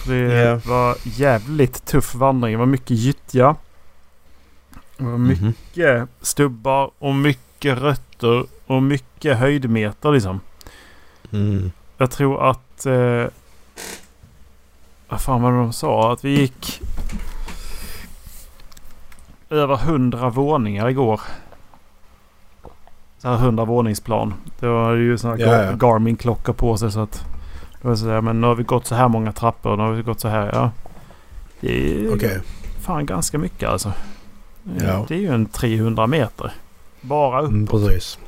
För Det Ja. var jävligt tuff vandring. Det var mycket gyttja. Det var mycket Mhm. stubbar och mycket rötter och mycket höjdmeter liksom. Mm. Jag tror att... Eh, vad fan var det de sa? Att vi gick över hundra våningar igår. Så här hundra våningsplan. Det var ju Ja, Gar- ja. Garmin-klocka på sig så att... Det var sådär, men nu har vi gått så här många trappor. Nu har vi gått så här, ja. Det är Okej. fan ganska mycket alltså. Eh, Ja. Det är ju en 300 meter. Bara upp. Mm, precis.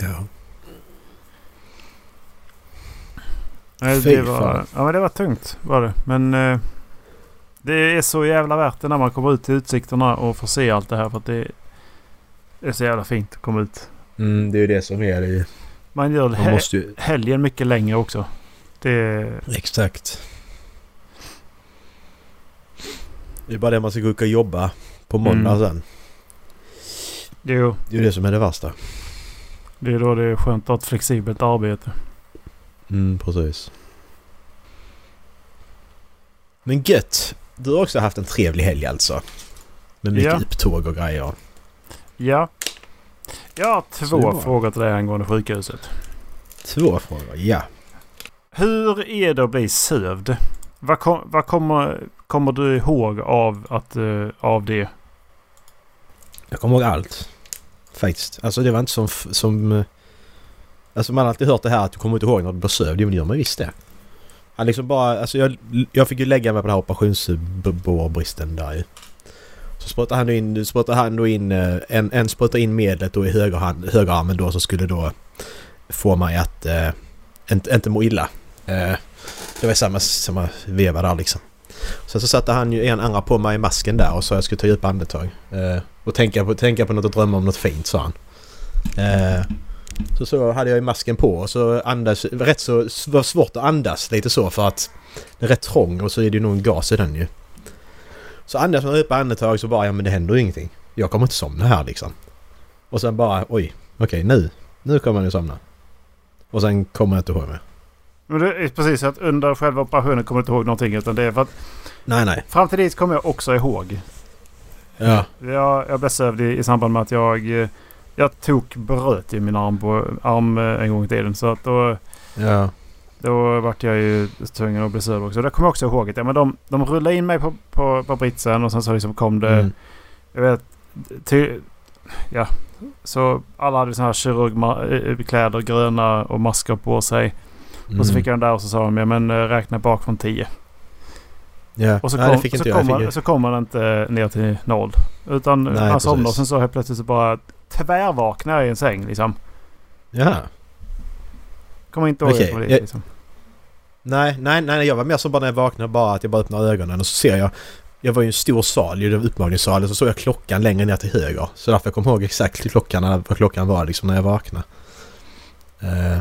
Ja. Nej, Fy det var, fan. ja, men det var tungt var det. Men eh, det är så jävla värt det när man kommer ut till utsikterna och får se allt det här. För att det är så jävla fint att komma ut. Mm, det är ju det som är det. Man gör Man he- måste ju... helgen mycket längre också. Det, Exakt. Det är bara det man ska gå och jobba på måndag Mm. sen. det, är, ju- Det är det som är det värsta. det är då det är skönt att ha ett flexibelt arbete. Mm, precis. Men gött! Du har också haft en trevlig helg alltså. Med mycket Ja. upptåg och grejer. Ja. Jag har två frågor till dig angående sjukhuset. Två frågor, ja. Hur är det att bli sövd? Vad, kom, vad kommer, kommer du ihåg av, att, uh, av det? Jag kommer ihåg allt. Faktiskt. Alltså det var inte som... som eh, alltså man har alltid hört det här att du kommer inte ihåg när du blir sövd. Jo men det gör man visst det. Han liksom bara... Alltså jag, jag fick ju lägga mig på den här operationsbårbristen där ju. Så spruttade han då in, spruttade han då in eh, en, en spruttade in medlet då i högerhand, högerarmen då som skulle då få mig att eh, inte, inte må illa. Eh, det var samma, samma veva där liksom. Sen så satte han ju en andra på mig i masken där och sa jag skulle ta djupa andetag. Eh, och tänka på, tänka på något och drömma om något fint sa han. Eh, så så hade jag ju masken på och så andas, rätt så var svårt att andas lite så för att den är rätt trång och så är det ju nog en gas i den ju. Så andas man djupa andetag så bara ja men det händer ju ingenting. Jag kommer inte somna här liksom. Och sen bara oj okej okay, nu, nu kommer jag ju somna. Och sen kommer jag inte ihåg mer. Men det är precis att under själva operationen kommer du inte ihåg någonting utan det är för att... Nej nej. Fram till dit kommer jag också ihåg. Ja. Jag, jag blev sövd i, i samband med att jag... Jag tog bröt i min arm, på, arm en gång i tiden så att då... Ja. Då vart jag ju tvungen att bli sövd också. Det kommer jag också ihåg. Att, ja, men de, de rullade in mig på, på, på britsen och sen så liksom kom det... Mm. Jag vet... Till, ja. Så alla hade sådana här kirurgkläder, gröna och masker på sig. Mm. Och så fick jag den där och så sa de ja men räkna bak från 10. Ja, och så, kom, Nej, så, kom man, så kom man inte ner till noll. Utan Nej, han somnade och sen så helt plötsligt så bara tvärvaknade jag i en säng liksom. Ja. Kommer inte ihåg okay. det jag, liksom. Nej, nej, nej. Jag var mer som bara när jag vaknade bara att jag bara öppnar ögonen och så ser jag jag var ju en stor sal i uppmagningssalen så såg jag klockan längre ner till höger. Så därför jag kom ihåg exakt klockan, vad klockan var liksom när jag vaknade. Uh,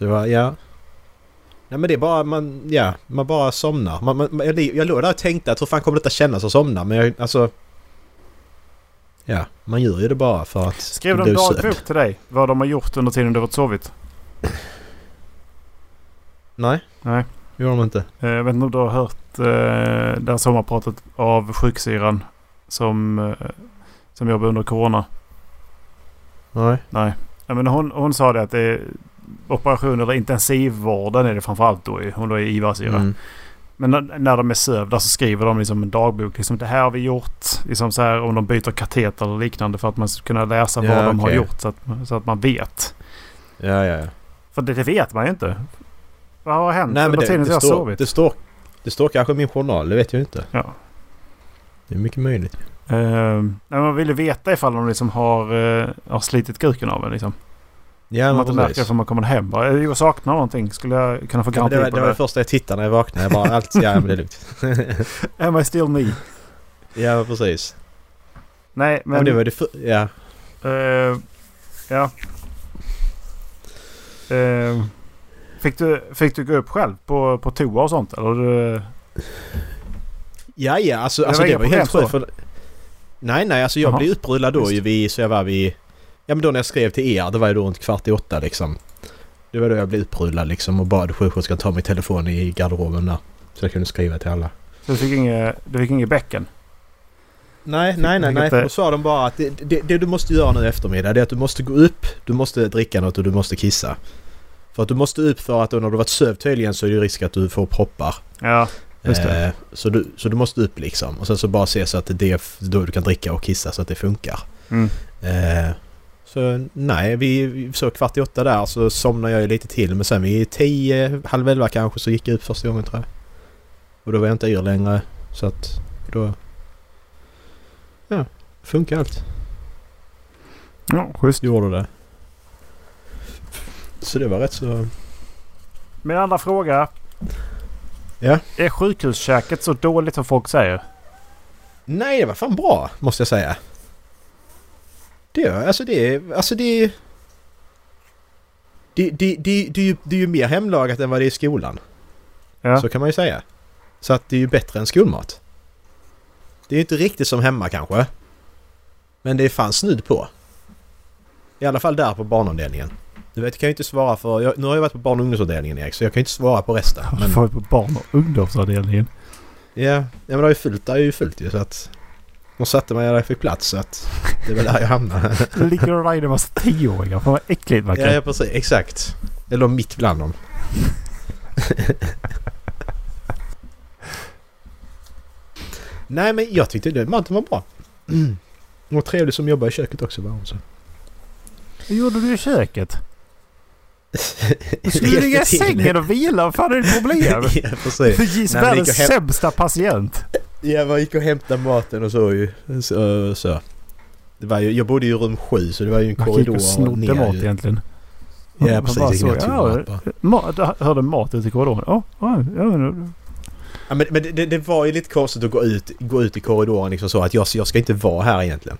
så det var, ja. Nej men det är bara, man, ja, man bara somnar. Man, man, jag, jag låg där och tänkte att hur fan kommer detta kännas att somna? Men jag, alltså... Ja, man gör ju det bara för att... Skrev de dagbok till dig? Vad de har gjort under tiden du varit sovit? Nej. Nej. Det gjorde de inte. Eh, jag vet inte om du har hört eh, det här sommarpratet av sjuksyran som, eh, som jobbar under Corona? Nej. Nej. Ja, men hon, hon sa det att det operation eller intensivvården är det framförallt då. Hon då är IVA-syra. Mm. Men när, när de är sövda så skriver de liksom en dagbok. Liksom, det här har vi gjort. Liksom så här, om de byter kateter eller liknande för att man ska kunna läsa ja, vad de har gjort. Så att, så att man vet. Ja, ja, ja. För det, det vet man ju inte. Vad har hänt Nej, under tiden det, jag står, sovit? Det står, det står kanske i min journal. Det vet jag inte. Ja. Det är mycket möjligt. Uh, man vill ju veta ifall de liksom har, uh, har slitit kuken av en liksom. Ja, man inte märker för man kommer hem. Bara, jag saknar någonting. Skulle jag kunna få garanti ja, det var, på det? Det var det första jag tittade när jag vaknade. Jag bara allt, ja men det är lugnt. Am I still me? Ja precis. Nej men... Ja, det var det för, ja. Uh, ja. Uh, fick, du, fick du gå upp själv på, på toa och sånt? Eller du... Ja ja alltså, alltså det var helt sjukt. Nej nej alltså jag Aha. blev upprullad då ju vid, så jag var vid Ja men då när jag skrev till er, det var ju då runt kvart i åtta liksom. Det var då jag blev upprullad liksom och bad sjuksköterskan ta min telefon i garderoben där. Så jag kunde skriva till alla. Så du fick inget, du fick inget bäcken? Nej, nej, nej, nej. Då sa de bara att det, det, det, du måste göra nu i eftermiddag det är att du måste gå upp, du måste dricka något och du måste kissa. För att du måste upp för att då när du varit sövd tydligen så är det risk att du får proppar. Ja, just det. Eh, så, du, så du måste upp liksom. Och sen så bara se så att det är då du kan dricka och kissa så att det funkar. Mm. Eh, så nej, vi så kvart i åtta där så somnade jag lite till. Men sen vid tio, halv elva kanske så gick jag upp första gången tror jag. Och då var jag inte yr längre. Så att då... Ja, funkar allt. Ja, schysst. Gjorde det. Så det var rätt så... Min andra fråga. Ja? Är sjukhuskäket så dåligt som folk säger? Nej, det var fan bra måste jag säga. Det är alltså det är... Alltså det är... Det, det, det, det, är ju, det är ju mer hemlagat än vad det är i skolan. Ja. Så kan man ju säga. Så att det är ju bättre än skolmat. Det är ju inte riktigt som hemma kanske. Men det är fan snudd på. I alla fall där på barnavdelningen. Du vet, jag kan ju inte svara för... Jag, nu har jag varit på barn och ungdomsavdelningen Erik, så jag kan ju inte svara på resten. Men... Har på barn och ungdomsavdelningen? Ja, ja men det är ju fullt där är ju fullt ju så att... De satte mig där jag fick plats så att det är väl där jag hamnade. Det ligger och rider massa tioåringar. Fan vad äckligt verkar Ja, ja precis. Exakt. Eller mitt bland dem. Nej men jag tyckte det, maten var bra. Mm. Var trevlig som jobbar i köket också var hon så. Vad gjorde du i köket? Du skulle ligga i sängen och vila. Vad fan är ditt problem? ja precis. Du det världens sämsta patient. Ja, man gick och hämtade maten och så ju. Så, så. Det var ju, jag bodde ju i rum 7 så det var ju en Man gick korridor och snodde mat ju. egentligen. Ja Man precis, bara gick till ja, mat hörde mat ute i korridoren. Ja, ja, ja, Ja, men men det, det var ju lite konstigt att gå ut, gå ut i korridoren liksom så att jag, jag ska inte vara här egentligen.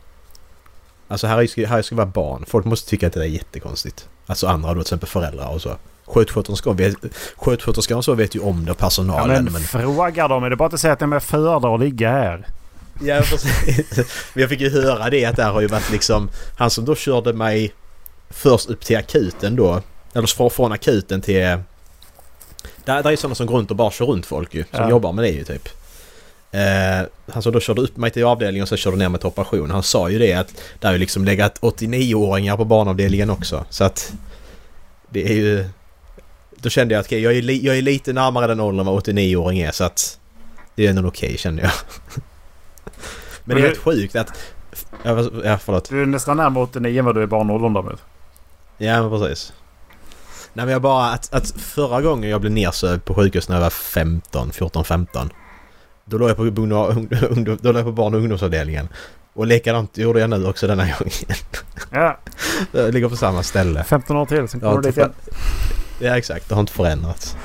Alltså här, ska, här ska vara barn. Folk måste tycka att det är jättekonstigt. Alltså andra då till exempel föräldrar och så. Skötsköterskan vet, skötsköterskan så vet ju om det och ja, personalen. men men, fråga dem. Är det bara att säga att de är föredrar att ligga här? Ja, jag fick ju höra det att det här har ju varit liksom... Han som då körde mig först upp till akuten då. Eller från, från akuten till... Där, där är sådana som går runt och bara kör runt folk ju. Som Ja. jobbar med det ju typ. Eh, han som då körde upp mig till avdelningen och sen körde ner mig till operation. Han sa ju det att det har ju liksom legat 89-åringar på barnavdelningen också. Så att... Det är ju... Då kände jag att okej, jag, är li, jag är lite närmare den åldern vad 89-åring är så att... Det är ändå okej kände jag. Men det är rätt sjukt att... Ja, förlåt. Du är nästan närmare 89 än vad du är barnåldern därmed. Ja men precis. Nej men jag bara att, att förra gången jag blev nersövd på sjukhus när jag var 15, 14, 15. Då låg jag på, ungdom, då låg jag på barn och ungdomsavdelningen. Och likadant gjorde jag nu också denna gången. Ja, Jag ligger på samma ställe. 15 år till. Sen kommer du dit igen. Ja exakt, det har inte förändrats.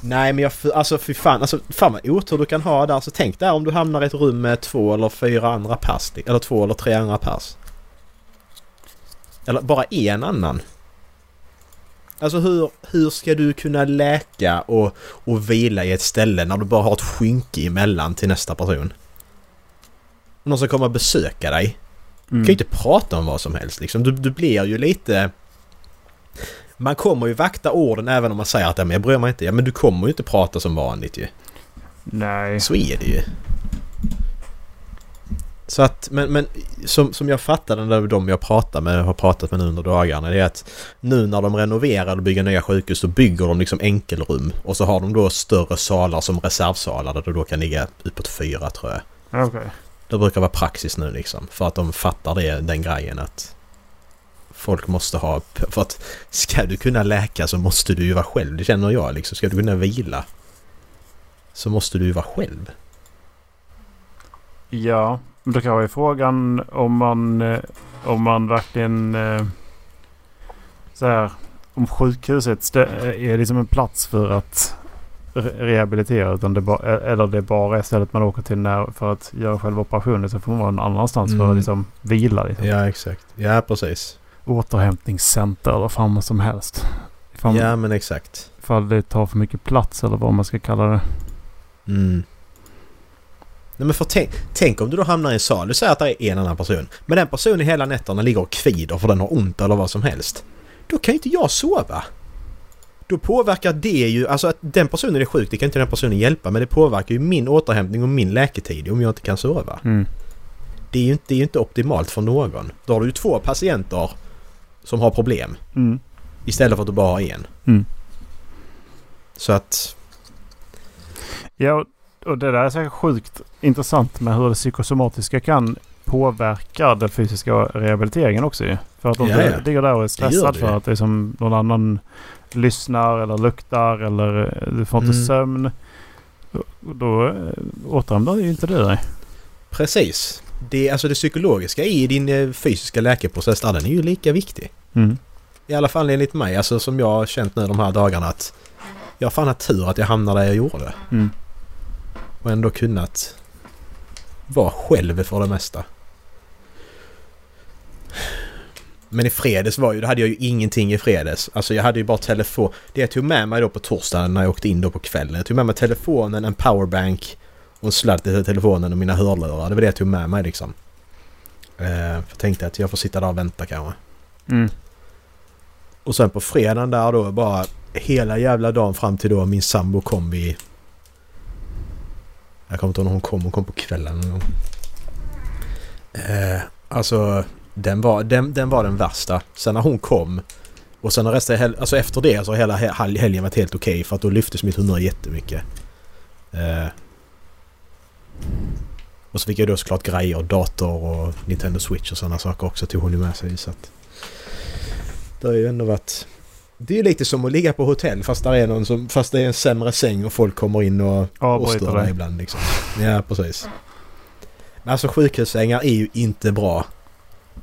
Nej men jag, alltså fy fan, alltså fan vad otur du kan ha där. Så tänk där om du hamnar i ett rum med två eller fyra andra pass. Eller två eller tre andra pass. Eller bara en annan. Alltså hur, hur ska du kunna läka och, och vila i ett ställe när du bara har ett skynke emellan till nästa person? Om någon ska komma och besöka dig. Du kan ju Mm. inte prata om vad som helst liksom. Du, du blir ju lite... Man kommer ju vakta orden även om man säger att "Ja, men jag bryr mig inte. Ja men du kommer ju inte prata som vanligt ju. Nej. Så är det ju. Så att, men, men som, som jag fattade när de jag pratar med har pratat med nu under dagarna det är att nu när de renoverar och bygger nya sjukhus så bygger de liksom enkelrum och så har de då större salar som reservsalar där det då kan ligga uppåt fyra tror jag. Okej. Det brukar vara praxis nu liksom. För att de fattar det, den grejen att folk måste ha... För att ska du kunna läka så måste du ju vara själv. Det känner jag liksom. Ska du kunna vila så måste du ju vara själv. Ja, men då kan vara frågan om man, eh, om man verkligen eh, så här, om sjukhuset eh, är liksom en plats för att re- rehabilitera utan det ba- eller det bara är stället man åker till när, för att göra själva operationen så får man vara någon annanstans för Mm. att liksom vila. Liksom. Ja, exakt. Ja, precis. Återhämtningscenter eller vad fan som helst. Ifall, Ja, men exakt. ifall det tar för mycket plats eller vad man ska kalla det. Mm. Nej men för tänk, tänk om du då hamnar i en sal. Du säger att det är en annan person. Men den personen hela nätterna ligger och kvider för den har ont eller vad som helst. Då kan ju inte jag sova. Då påverkar det ju, alltså att den personen är sjuk, det kan inte den personen hjälpa. Men det påverkar ju min återhämtning och min läketid om jag inte kan sova. Mm. Det är ju inte, det är ju inte optimalt för någon. Då har du ju två patienter som har problem. Mm. Istället för att du bara har en. Mm. Så att... Ja, och- det där är så sjukt intressant med hur det psykosomatiska kan påverka den fysiska rehabiliteringen också ju. För att om Ja, du ligger där och är stressad för att det är som någon annan lyssnar eller luktar eller eh, du får inte Mm. sömn. Då, då eh, återhämtar ju inte du dig. Precis. Det, alltså det psykologiska i din eh, fysiska läkeprocess, där, den är ju lika viktig. Mm. I alla fall enligt mig, alltså som jag har känt nu de här dagarna att jag har fan haft tur att jag hamnade där jag gjorde. Mm. Och ändå kunnat vara själv för det mesta. Men i fredags var ju, då hade jag ju ingenting i fredags. Alltså jag hade ju bara telefon. Det jag tog med mig då på torsdagen när jag åkte in då på kvällen. Jag tog med mig telefonen, en powerbank och sladd till telefonen och mina hörlurar. Det var det jag tog med mig liksom. Eh, för jag tänkte att jag får sitta där och vänta kanske. Mm. Och sen på fredagen där då bara hela jävla dagen fram till då min sambo kom vid... Jag kommer inte ihåg när hon kom. Hon kom på kvällen någon gång. Eh, alltså den var, den, den var den värsta. Sen när hon kom Och sen resten, alltså efter det så har hela hel- helgen varit helt okej för att då lyftes mitt humör jättemycket. Eh, och så fick jag då såklart grejer, dator och Nintendo Switch och sådana saker också tog hon ju med sig så att... Det har ju ändå varit... Det är ju lite som att ligga på hotell fast, där är någon som, fast det är en sämre säng och folk kommer in och, och Avbryter stör dig ibland liksom. Ja, precis. Men alltså sjukhussängar är ju inte bra.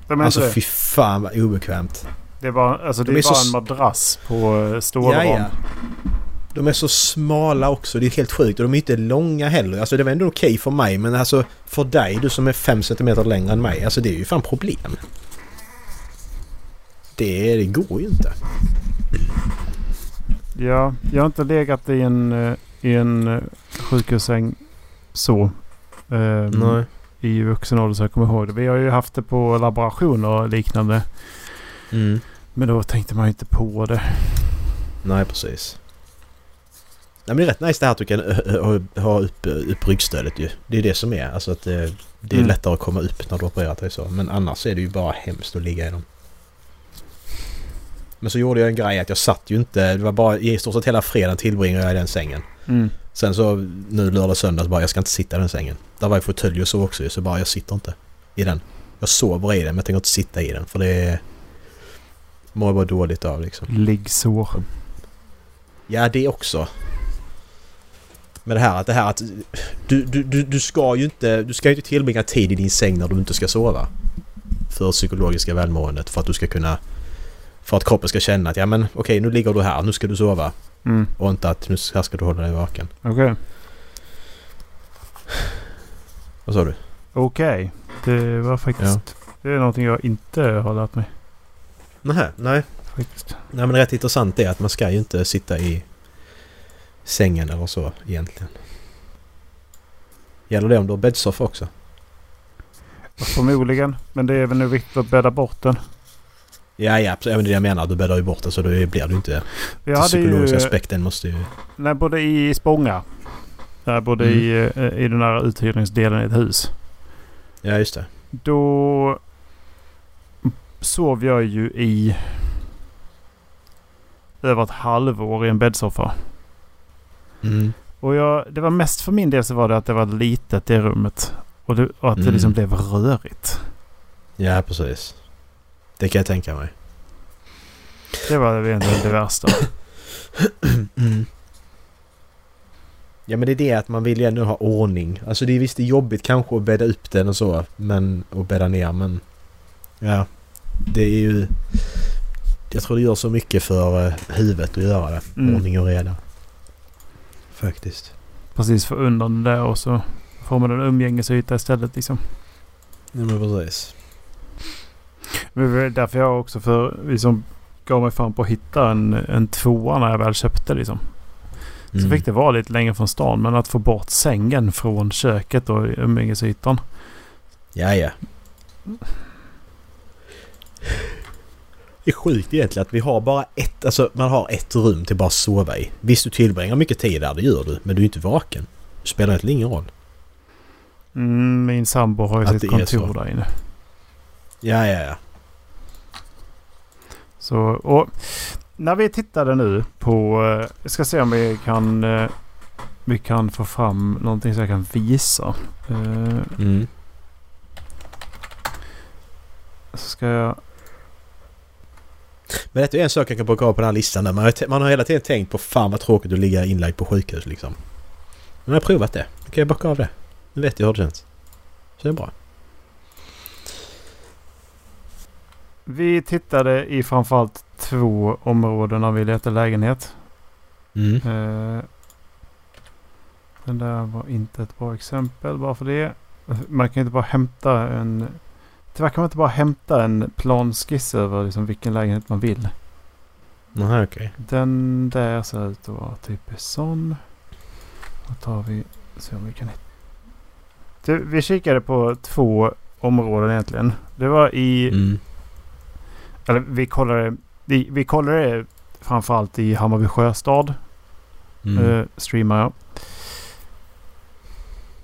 De Alltså det. fy fan vad obekvämt. Det är bara, alltså, det de är är så bara s- en madrass på eh, stålram. Ja, ja. De är så smala också. Det är helt sjukt. Och de är inte långa heller. Alltså det var ändå okej för mig. Men alltså för dig, du som är 5 cm längre än mig. Alltså det är ju fan problem. Det, det går ju inte. Ja, jag har inte legat i en, eh, i en eh, sjukhussäng så. ehm, I vuxen ålder så jag kommer ihåg det. Vi har ju haft det på laborationer och liknande. Mm. Men då tänkte man ju inte på det. Nej, precis. Nej, men det är rätt nice det här att du kan ö, ö, ha upp, upp ryggstödet ju. Det är det som är. Alltså att det, det är Mm. lättare att komma upp när du opererat dig så. Men annars är det ju bara hemskt att ligga i dem. Men så gjorde jag en grej att jag satt ju inte... Det var bara i stort sett hela fredagen tillbringade jag i den sängen. Mm. Sen så nu lördag söndag så bara jag ska inte sitta i den sängen. Där var ju fåtölj och så också så bara jag sitter inte i den. Jag sover i den men jag tänker inte sitta i den för det. Mår jag bara dåligt av liksom. Liggsår. Ja, det också. Men det här att det här att du, du, du, du ska ju inte, du ska ju inte tillbringa tid i din säng när du inte ska sova. För psykologiska välmåendet. För att du ska kunna... För att kroppen ska känna att ja men okej nu ligger du här, nu ska du sova. Mm. Och inte att nu här ska du hålla dig vaken. Okej. Vad sa du? Okej. Det var faktiskt... Det är någonting jag inte har lärt mig. Nej, nej. Faktiskt. Nej men rätt intressant är att man ska ju inte sitta i sängen eller så egentligen. Gäller det om du har bäddsoffa också? Förmodligen. Men det är väl nu viktigt att bädda bort den. Ja, ja, absolut. Även det jag menar. Du bäddar ju bort det så då blir du inte... Vi Den psykologiska ju... aspekten måste ju... Nej, både i Spånga. Där både Mm. i, eh, i den här uthyrningsdelen i ett hus. Ja, just det. Då sov jag ju i över ett halvår i en bäddsoffa. Mm. Och jag, det var mest för min del så var det att det var litet i rummet. Och, det, och att det Mm. liksom blev rörigt. Ja, precis. Det kan jag tänka mig. Det var egentligen det värsta. Mm. Ja men det är det att man vill ju ändå ha ordning. Alltså det är visst det är jobbigt kanske att bädda upp den och så. Men... Och bädda ner men... Ja. Det är ju... Jag tror det gör så mycket för eh, huvudet att göra det. Mm. Ordning och reda. Faktiskt. Precis för undan det där och så får man en umgängesyta istället liksom. Ja men precis. Men därför jag också för liksom gav mig fan på att hitta en, en tvåa när jag väl köpte liksom. Så Mm. fick det vara lite längre från stan. Men att få bort sängen från köket och umgängesytan. Ja, ja. Det är sjukt egentligen att vi har bara ett, alltså man har ett rum till bara att sova i. Visst du tillbringar mycket tid där, det gör du. Men du är inte vaken. Det spelar egentligen ingen roll. Mm, min sambo har ju Att sitt kontor där inne. Ja, ja, ja. Så, och när vi tittade nu på... eh, Jag ska se om vi kan, eh, vi kan få fram någonting som jag kan visa. Eh, Mm. Så ska jag... Men detta är en sak jag kan plocka av på den här listan. Där. Man, har, man har hela tiden tänkt på fan vad tråkigt att ligga inlagd på sjukhus liksom. Men jag har provat det. Då kan jag bocka av det. Nu vet jag hur det känns. Så det är bra. Vi tittade i framförallt två områden när vi letade lägenhet. Mm. Eh, Den där var inte ett bra exempel bara för det. Man kan inte bara hämta en... Tyvärr kan man inte bara hämta en planskiss över liksom vilken lägenhet man vill. Jaha, okej. Den där ser ut att vara typ sån. Då tar vi... Se om vi kan hitta. Du, vi kikade på två områden egentligen. Det var i... Mm. Eller vi kollade... Vi, vi kollade framförallt i Hammarby Sjöstad. Mm. Eh, streamar jag.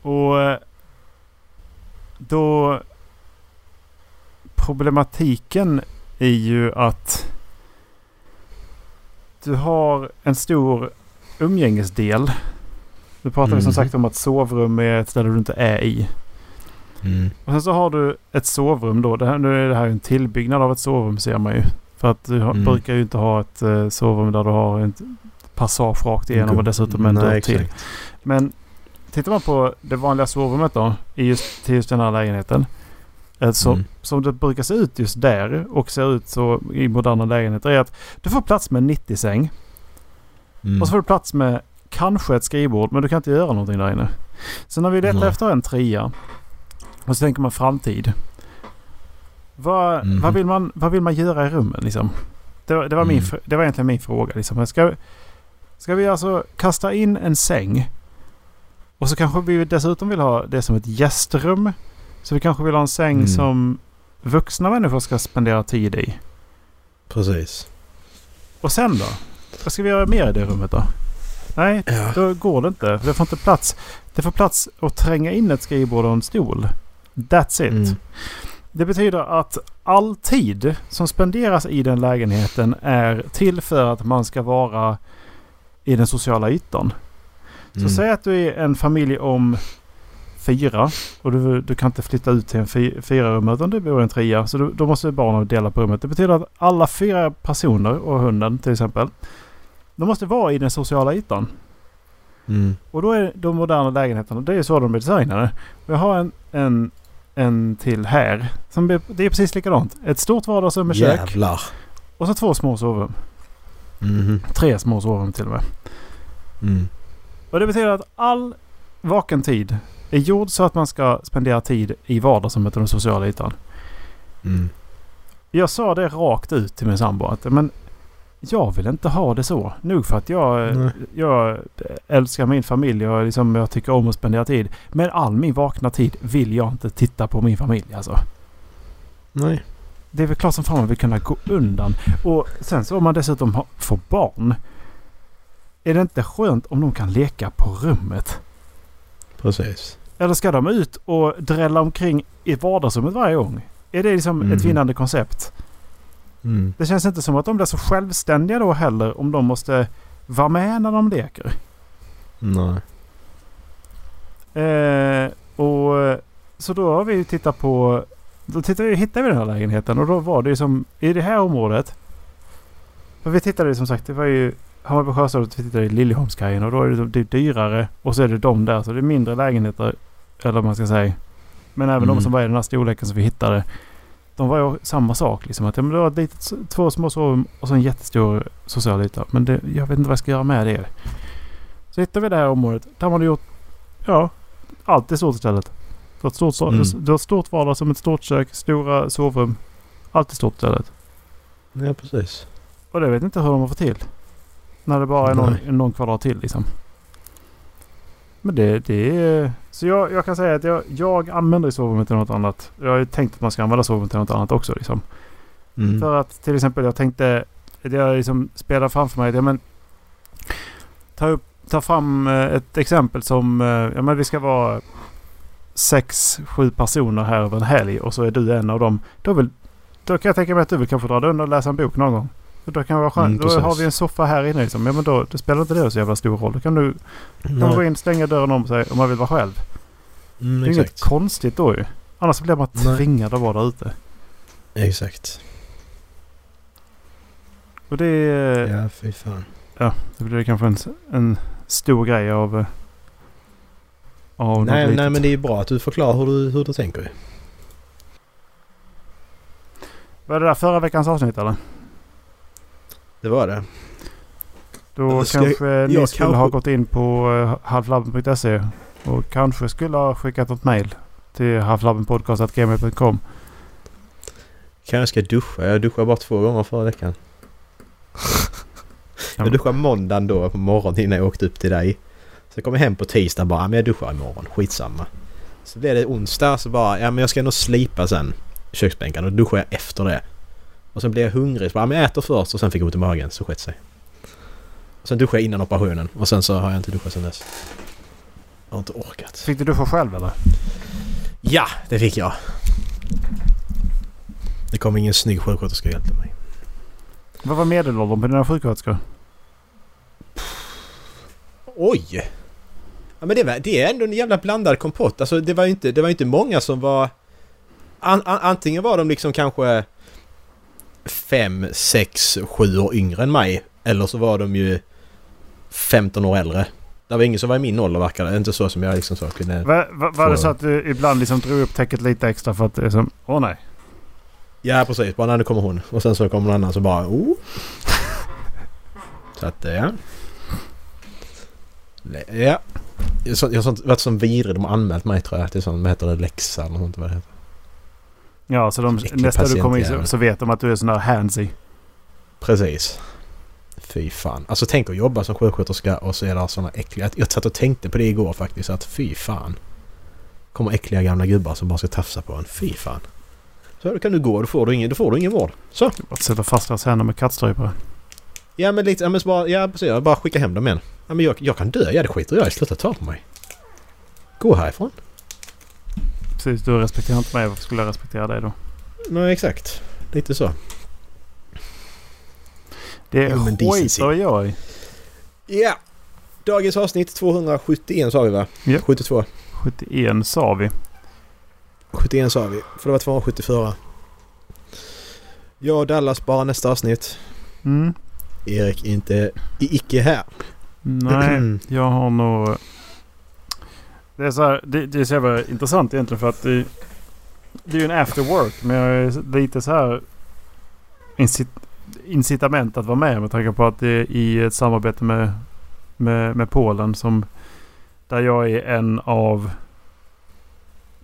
Och eh, då... Problematiken är ju att du har en stor umgängesdel. Du pratade Mhm. som sagt om att sovrum är ett ställe du inte är i. Mm. Och sen så har du ett sovrum då. Det här, nu är det här en tillbyggnad av ett sovrum ser man ju. För att du har, Mm. brukar ju inte ha ett eh, sovrum där du har en passage rakt igenom och dessutom en dörr till. Men tittar man på det vanliga sovrummet då i just, till just den här lägenheten. Eh, Så, Mm. Som det brukar se ut just där och ser ut så i moderna lägenheter är att du får plats med en 90-säng. Mm. Och så får du plats med kanske ett skrivbord men du kan inte göra någonting där inne. Så när vi letar Nej. efter en trea och så tänker man framtid. Vad, Mhm. vad, vill, man, vad vill man göra i rummen liksom? Det, var- det, var min, Mm. det var egentligen min fråga. Liksom. Ska, ska vi alltså kasta in en säng och så kanske vi dessutom vill ha det som ett gästrum. Så vi kanske vill ha en säng Mm. som vuxna människor ska spendera tid i. Precis. Och sen då? Vad ska vi göra mer i det rummet då? Nej, Ja. då går det inte. Det får inte plats. Det får plats att tränga in ett skrivbord och en stol. That's it. Mm. Det betyder att all tid som spenderas i den lägenheten är till för att man ska vara i den sociala ytan. Så Mm. säg att du är en familj om fyra och du, du kan inte flytta ut till en fy, fyra rum utan du bor i en trea. Så du, då måste barnen dela på rummet. Det betyder att alla fyra personer och hunden till exempel. De måste vara i den sociala ytan. Mm. Och då är de moderna lägenheterna, det är ju så de är designade. Och jag har en, en, en till här. Som det är precis likadant. Ett stort vardagsrum med kök Jävlar. och så två små sovrum. Mhm. Tre små sovrum till och med. Mm. Och det betyder att all vaken tid är gjord så att man ska spendera tid i vardagsrummet och den sociala ytan. Mm. Jag sa det rakt ut till min sambo att men jag vill inte ha det så. Nog för att jag, Nej. jag älskar min familj och liksom jag tycker om att spendera tid. Men all min vakna tid vill jag inte titta på min familj alltså. Nej. Det är väl klart som fan man vill kunna gå undan. Och sen så om man dessutom har, får barn. Är det inte skönt om de kan leka på rummet? Precis. Eller ska de ut och drälla omkring i vardagsrummet varje gång? Är det liksom ett Mhm. vinnande koncept? Mm. Det känns inte som att de blir så självständiga då heller om de måste vara med när de leker. Nej. Eh, och Så då har vi tittat på... Då tittade vi, hittade vi den här lägenheten och då var det ju som i det här området. För vi tittade ju som sagt, det var ju Hammarby Sjöstad vi tittade i Liljeholmskajen och då är det, det är dyrare och så är det de där. Så det är mindre lägenheter. Eller vad man ska säga. Men även de Mm. som var i den här storleken som vi hittade. De var ju samma sak liksom. Att ja, men det var ett litet, två små sovrum och så en jättestor social yta. Men det, jag vet inte vad jag ska göra med det. Så hittade vi det här området. Där har man gjort, ja, allt i stort istället. Du har ett stort, Mm. du har ett stort vardagsrum, ett stort kök, stora sovrum. Allt i stort istället. Ja, precis. Och det vet inte hur de har fått till. När det bara är någon, någon kvadrat till liksom. Men det, det är... Så jag, jag kan säga att jag, jag använder sovrummet till något annat. Jag har ju tänkt att man ska använda sovrummet till något annat också liksom. Mm. För att till exempel jag tänkte... att Jag liksom spelar framför mig. Ja, men, ta, upp, ta fram eh, ett exempel som... eh, Ja men vi ska vara sex, sju personer här över en helg och så är du en av dem. Då, vill, då kan jag tänka mig att du vill kanske dra dig undan och läsa en bok någon gång. För då kan det vara skönt. Mm, då har vi en soffa här inne liksom. Ja men då, då spelar inte det så jävla stor roll. Då kan du kan gå Nej. in, stänga dörren om sig om man vill vara själv. Mm, Det är inget exakt. konstigt då ju. Annars blir man Nej. tvingad att vara där ute. Exakt. Och det är... Ja, fy fan. Blir det kanske en, en stor grej av... eh, Av Nej, litet. nej, men det är bra att du förklarar hur du, hur du tänker. Var det där förra veckans avsnitt eller? Det var det. Då kanske ni jag skulle kanske- ha gått in på uh, halflabben.se och kanske skulle ha skickat ett mail till halflabbenpodcast.gmail.com. Kanske jag ska duscha. Jag duschade bara två gånger förra veckan. Jag duschade måndagen då på morgonen innan jag åkte upp till dig. Så kom jag hem på tisdag bara, "Ja, men jag duschar imorgon. Skitsamma. Så blev det onsdag så bara, ja men jag ska nog slipa sen köksbänken och då duschade jag efter det. Och sen blev jag hungrig så bara, "Ja, men jag äter först och sen fick jag ont i magen så skett sig. Och sen duschade jag innan operationen och sen så har jag inte duschat sen dess. Jag har inte orkat. Fick du duscha själv eller? Ja, det fick jag. Det kom ingen snygg sjuksköterska och hjälpte mig. Vad var medelåldern på dina sjuksköterskor? Oj! Ja men det, var, det är ändå en jävla blandad kompott. Alltså det var ju inte, det var inte många som var... An, an, antingen var de liksom kanske... fem, sex, sju år yngre än mig. Eller så var de ju 15 år äldre. Det var ingen som var i min ålder verkar det. Inte så som jag liksom så kunde... Var, var, var det så att du ibland liksom drog upp täcket lite extra för att det är som... Åh nej. Ja precis, bara när det kommer hon. Och sen så kommer någon annan som bara... Oh. Så att ja. Le- Ja. Jag har varit som vidrig. De har anmält mig tror jag. Det är sånt, vad heter det? Läxa eller något sånt vad det heter. Ja, så de, nästa du kommer in så, så vet de att du är sån där handsy. Precis. Fy fan. Alltså tänk att jobba som sjuksköterska och så är det såna äckliga... Jag satt och tänkte på det igår faktiskt. Att fy fan. Kommer äckliga gamla gubbar som bara ska tafsa på en. Fy fan. Så då kan du gå. Då får du ingen, då får du ingen vård. Så. Att sätta fast deras händer med kattstrypare. Ja men lite... Ja, men bara, ja precis. Jag bara skicka hem dem igen. Ja men jag, jag kan dö. Ja det skiter jag i. Sluta ta på mig. Gå härifrån. Precis, du respekterar inte mig. Varför skulle jag respektera dig då? Nej exakt. Lite så. Det är decency. skiter jag i. Ja. Dagens avsnitt 271 sa vi va? Ja. 72. 71 sa vi. 71 sa vi. För det var 274. Jag och Dallas bara nästa avsnitt. Mm. Erik inte... icke här. Nej, jag har nog... Det är så här, det, det är så jävla intressant egentligen för att det, det är ju en after work. Men jag är lite så här incit, incitament att vara med med tanke på att det är i ett samarbete med, med, med Polen som där jag är en av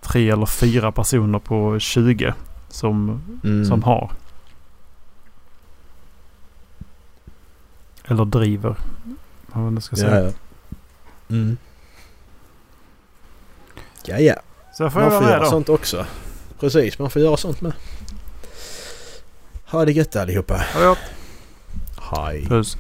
tre eller fyra personer på 20 som, Mm. som har. Eller driver. Vad man ska säga. Ja, ja. Mm. Ja, ja. Så får Man jag får göra då. sånt också. Precis, man får göra sånt med. Ha det gött allihopa. Ha det gott. Hej. Puss.